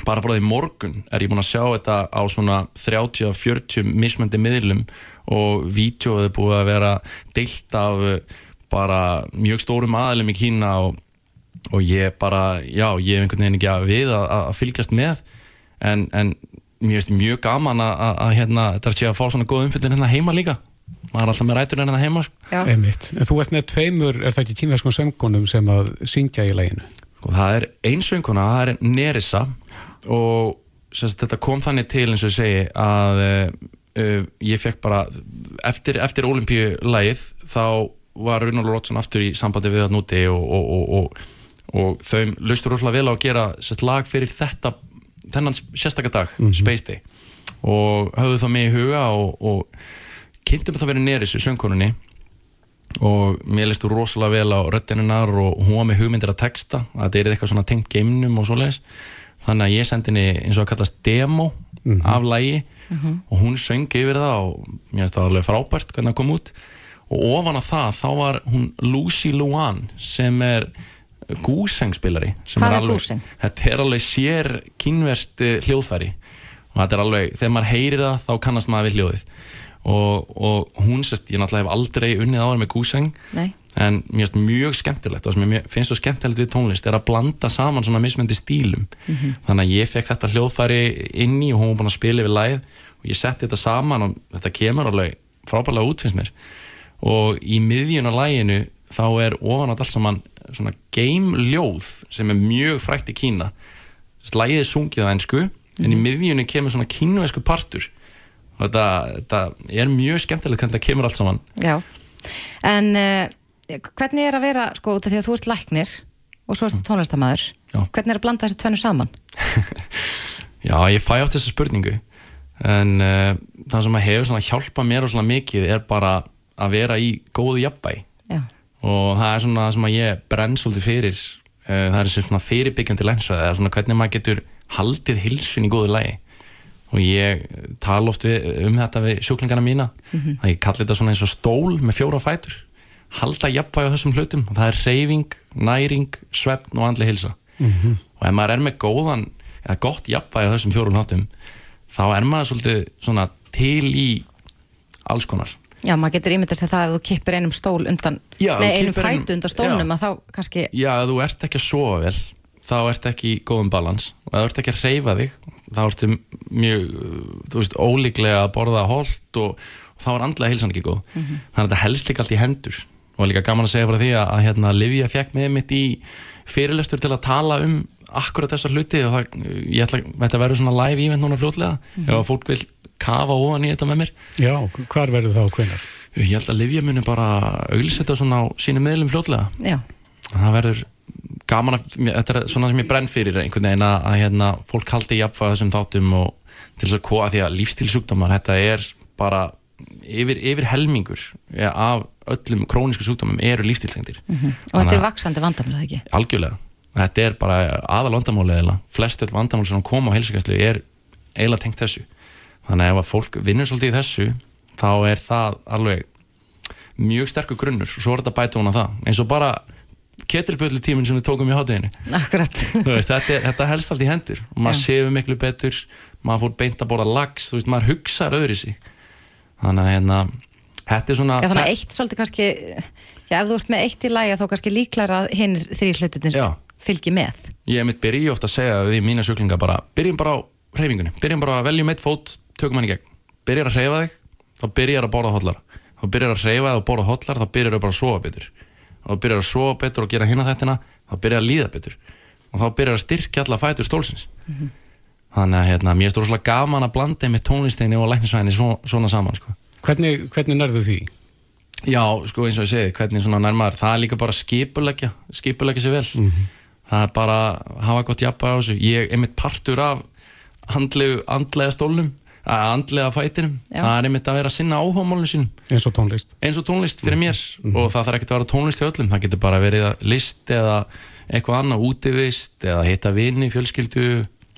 Bara frá því morgun er ég búin að sjá þetta á svona 30-40 mismöndi miðlum og vítjóðu búið að vera deilt af eh, bara mjög stórum aðlum í Kína og, og ég bara, já, ég hef einhvern veginn ekki að við að, að fylgjast með. En, en finnst mjög gaman að, að, að hérna, þetta er að sé að fá svona góð umfyrir hérna heima líka. Maður er alltaf með rætur hérna heima sko. Þú ert með tveimur, er það ekki kínverðskon söngunum sem að syngja í læginu? Og sko, það er einsönguna, það er Nerissa. Og sérst, þetta kom þannig til eins og segi að uh, ég fekk bara eftir, eftir olimpíulægið þá var Runalur Rótsson aftur í sambandi við það núti og, og, og, og þau laustur úrslega vel á að gera sérst, lag fyrir þetta þennan sérstakar dag, mm -hmm. Space Day. Og hafðu það mig í huga og kynntum það verið Nerissu, söngkonunni og mér listu rosalega vel á röttininnar og hún var með hugmyndir að texta að þetta er eitthvað svona tengt geimnum og svoleiðis þannig að ég sendi henni eins og að kallast demo mm -hmm. af lægi mm -hmm. og hún söngi yfir það og mér finnst það alveg frábært hvernig það kom út og ofan á það þá var hún Lucy Luan sem er gúsengspilari Hvað er gúseng? Þetta er alveg sér kynverst hljóðfæri og þetta er alveg, þegar maður heyrir það þá kannast maður við hljóðið og, og hún sérst, ég náttúrulega hef aldrei unnið áður með gúseng en mér finnst mjög skemmtilegt. Og sem ég finnst svo skemmtilegt við tónlist er að blanda saman svona mismöndi stílum. Mm -hmm. þannig að ég fekk þetta hljóðfæri inn í og hún var búin að spila yfir læð og ég setti þetta saman og þetta kemur alveg frábælega út finnst mér. Og í miðjun á læginu þá er ofan á allt saman svona geimljóð sem er mjög frækt í Kína. Lægið er sungið á ennsku en í miðjunni kemur svona kínuvesku partur og þetta, þetta er mjög skemmtilegt hvernig þetta kemur allt saman. Já, en uh, hvernig er að vera, sko, út af því að þú ert læknir og svo ertu tónlistamæður hvernig er að blanda þessi tvennu saman? Já, ég fæ átt þessa spurningu. En uh, það sem að hefur hjálpað mér og svona mikið er bara að vera í góðu jafnbæ Já, og það er svona það sem að ég brenn svolítið fyrir uh, það er svona fyrirbyggjandi lensveð eða svona hvernig maður getur haldið hilsun í góðu lagi og ég tala oft við, um þetta við sjúklingana mína. Að ég kalli þetta svona eins og stól með fjóra fætur. Halda jafnvægi á þessum hlutum. Og það er reyfing, næring, svefn og andli hilsa og ef maður er með góðan eða gott jafnvægi á þessum fjórum hátum þá er maður svolítið svona til í alls konar. Já maður getur ímyndast að það að þú kippir einum stól undan, Já, nei einum- fætu undan stólnum Já. að þá kannski, Já, ef þú ert ekki að sofa vel þá ert ekki í góðum balans. Og ef þú ert ekki að reyfa þig þá ertu mjög, þú veist, ólíklega að borða holt og, og þá er andlega heilsan ekki góð. Þannig að þetta helst líka allt í hendur. Og líka gaman að segja frá því að, að hérna, Livia fekk með mitt í fyrirlestur til að tala um akkurat þessar hluti og það, ég ætla, þetta verður svona live event núna fljótlega. Ef að fólk vil kafa ofan í þetta með mér. Já, hvar verður það og hvenar? ég held að Livia muni bara auðlsetta svona á sínu miðlum fljótlega. Já, það verður gaman að, þetta er svona sem ég brenn fyrir einhvern veginn að, að hérna, fólk haldi jafnvæg þessum þáttum og til þess að kóa því að lífstílsjúkdómar, þetta er bara yfir, yfir helmingur ja, af öllum krónísku sjúkdómum eru lífstílsengdir og þetta er að- vaksandi vandamlega ekki? Algjörlega, þetta er bara aðal vandamáli eða flest öll vandamáli sem koma á heilsugæslu er eiginlega tengt þessu. Þannig að ef að fólk vinnur svolítið í þessu þá er það alveg mjög sterkur grunnur. Og svo er þetta bæta hún á það. Eins og bara ketilböllu tíminn sem við tókum í veist, þetta, þetta helst allt í hendur. Og maður séu miklu betur maður fór beint að borða lags veist, maður hugsaður öðru sig þannig að hérna þetta er svona já þannig að eitt svolítið kannski já ef þú ert með eitt í læga þá kannski líklar að hinn þrý hlutin Já. fylgi með. Ég mitt byrji ofta að segja við mína sjúklinga bara, byrjum bara á reyfingunni byrjum bara að veljum eitt fót, tökum hann í gegn. Byrjar að reyfa þig, þá byrjar að borða hotlar þá byrjar að reyfa þig og borða hotlar þá byrjar að bara sofa betur þá byrjar að sofa betur og gera hinna þettina þá byrjar að líða betur og þá byrjar að styrkja alla fætur stólsins þannig að hérna, mér er stóðslega gaman að blanda með tónlistinni og læknisvæðinni svo, svona saman sko. Hvernig, hvernig nærðu því? Já, sko eins og ég segi, hvernig svona nærmaður, það er líka bara skipuleggja, skipuleggja sér vel. Það er bara að hafa gott jafnvæg á þessu. Ég er mitt partur af andlegu, andlega stólnum, að andlega fætinum. Já. Það er einmitt að vera að sinna áhugamálunum sínum, Eins og tónlist? eins og tónlist fyrir mér. Og það þarf ekkert að vera tónlist hjá öllum, það getur bara verið að list eða eitthvað annað, útivist eða hitta vini, fjölskyldu,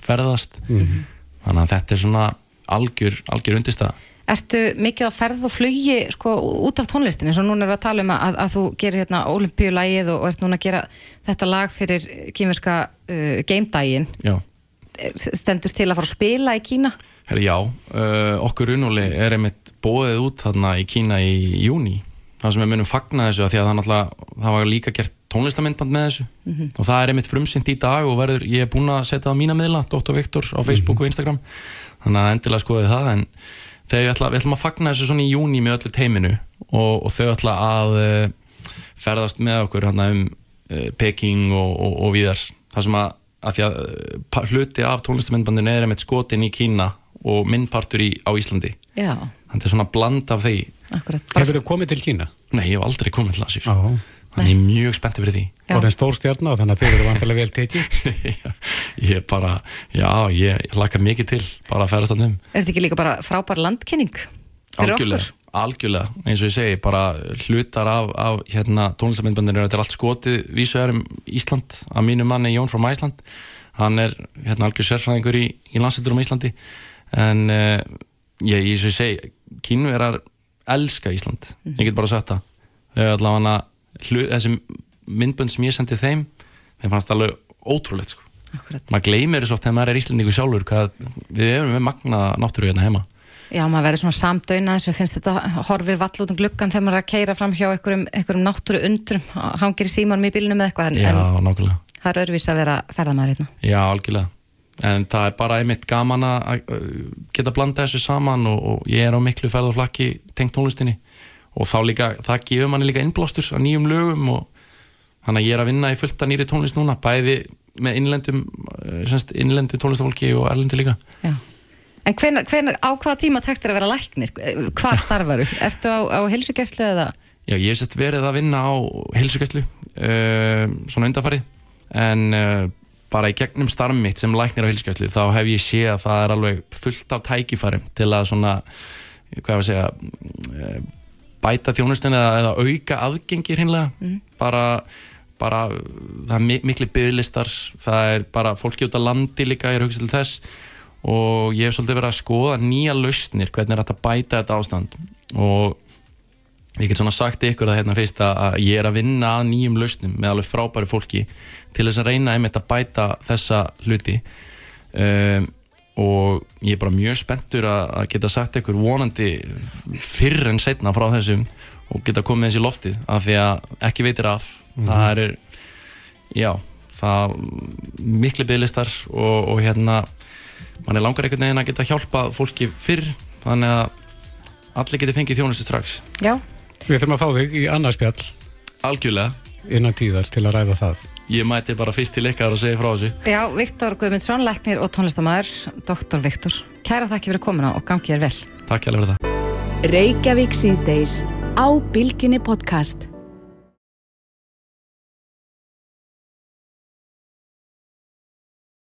ferðast. Þannig að þetta er svona algjör, algjör undistæða. Ertu mikið á ferð og flugi sko, út af tónlistinni, svo núna erum við að tala um að, að þú gerir hérna olimpíulægið og, og ert núna að gera þetta lag fyrir kýmverska uh, game-dægin Já. stendur til að fara að spila í Kína Herri, já, uh, okkur unnúli er einmitt bóðið út þarna í Kína í júni það sem við munum fagna þessu af því að það, náttúrulega, það var líka gert tónlistamindband með þessu. Og það er einmitt frumsynd í dag og verður, ég er búinn að setja það á mína miðla Dr. Viktor á Facebook og Instagram. Þannig að endilega skoðið það en þegar við, ætla, við ætlum að fagna þessu svona í júni með öllu teiminu og, og þau ætla að uh, ferðast með okkur hérna um uh, Peking og, og, og víðar. Það sem að, að því að hluti af tónlistamindbandinu er einmitt skotin í Kína og minnpartur í, á Íslandi. Já, þannig er svona bland af því. Akkurat bara, Hefur þið komið til Kína? nei, ég hef aldrei komið til Asís Já. þannig ég er mjög spenntið fyrir því. Já. Orðin stór stjarnar þannig að þau eru vantilega vel tekið. ég er bara, já, ég, laka mikið til bara að ferast að um. Er þetta ekki líka bara frábær landkynning algjörlega, algjörlega, eins og ég segi bara hlutar af, af hérna, tónlistamindbandinu þetta er allt skotið vísuðar um Ísland, að mínu manni Jón frá Ísland hann er hérna algjör sérfræðingur í, í landsettur um Íslandi en uh, ég, ég segi kínverar elska Ísland. Ég get bara sagt það. Allavega þessi myndbönd sem ég sendi þeim þeim fannst alveg ótrúlegt sko. Maður gleymir þess oft þegar maður er íslendingu sjálfur hvað við erum með magna náttúru hérna heima. Já, maður verður svona samdöina þessu finnst þetta horfir vall út um gluggan þegar maður er að keira fram hjá einhverjum, einhverjum náttúru undrum hangir í símanum í bílunum eða eitthvað en, já, nákvæmlega. það er öðruvís að vera ferðamaður hérna. Já, algjörlega. En það er bara einmitt gaman að geta blanda þessu saman og, og ég er á miklu ferð og flakki tengt tónlistinni og þá líka, það gefur manni líka innblástur að nýjum lögum og þannig að ég er að vinna í fullta nýri tónlist núna bæði með innlendum eh, innlendu tónlistafólki og erlendu líka Já. En hvenar, hvenar, á hvaða tíma tekst þér að vera læknir? Hvað starfaru? Erstu á, á helsugjærslu eða? Já, ég hef sett verið að vinna á helsugjærslu uh, svona undarfarið en uh, bara í gegnum starf mitt sem læknir á hilskjæslu þá hef ég séð að það er alveg fullt af tækifærum til að svona, hvað ég að segja eh, bæta þjónustunni eða, eða auka aðgengir hinnlega mm. bara, bara það er miklu bygglistar það er bara fólki út á landi líka ég er hugsað til þess. Og ég hef svolítið verið að skoða nýja lausnir hvernig er þetta bæta þetta ástand. Og ég get svona sagt ykkur að hérna fyrst að ég er að vinna að nýjum lausnum með alveg frábæri fólki til þess að reyna einmitt að bæta þessa hluti. Um, og ég er bara mjög spenntur að, að geta sagt ykkur vonandi fyrr en setna frá þessum og geta komið þessi lofti af því að ekki veitir af. Mm -hmm. það er, já það miklu bygglistar og, og hérna mann er langar einhvern veginn að geta hjálpa fólki fyrr þannig að allir geti fengið þjónustu strax. Já Við þurfum að fá þig í annarspjall Algjörlega. Innan tíðar til að ræða það. Ég mæti bara fyrst til ykkar og segja frá þessu. Já, Viktor Guðmundsson, leknir og tónlistamæður Doktor Viktor, kæra þakki fyrir komuna og gangið er vel. Takk hjálpa fyrir það. Reykjavík síðdeis á Bilginni podcast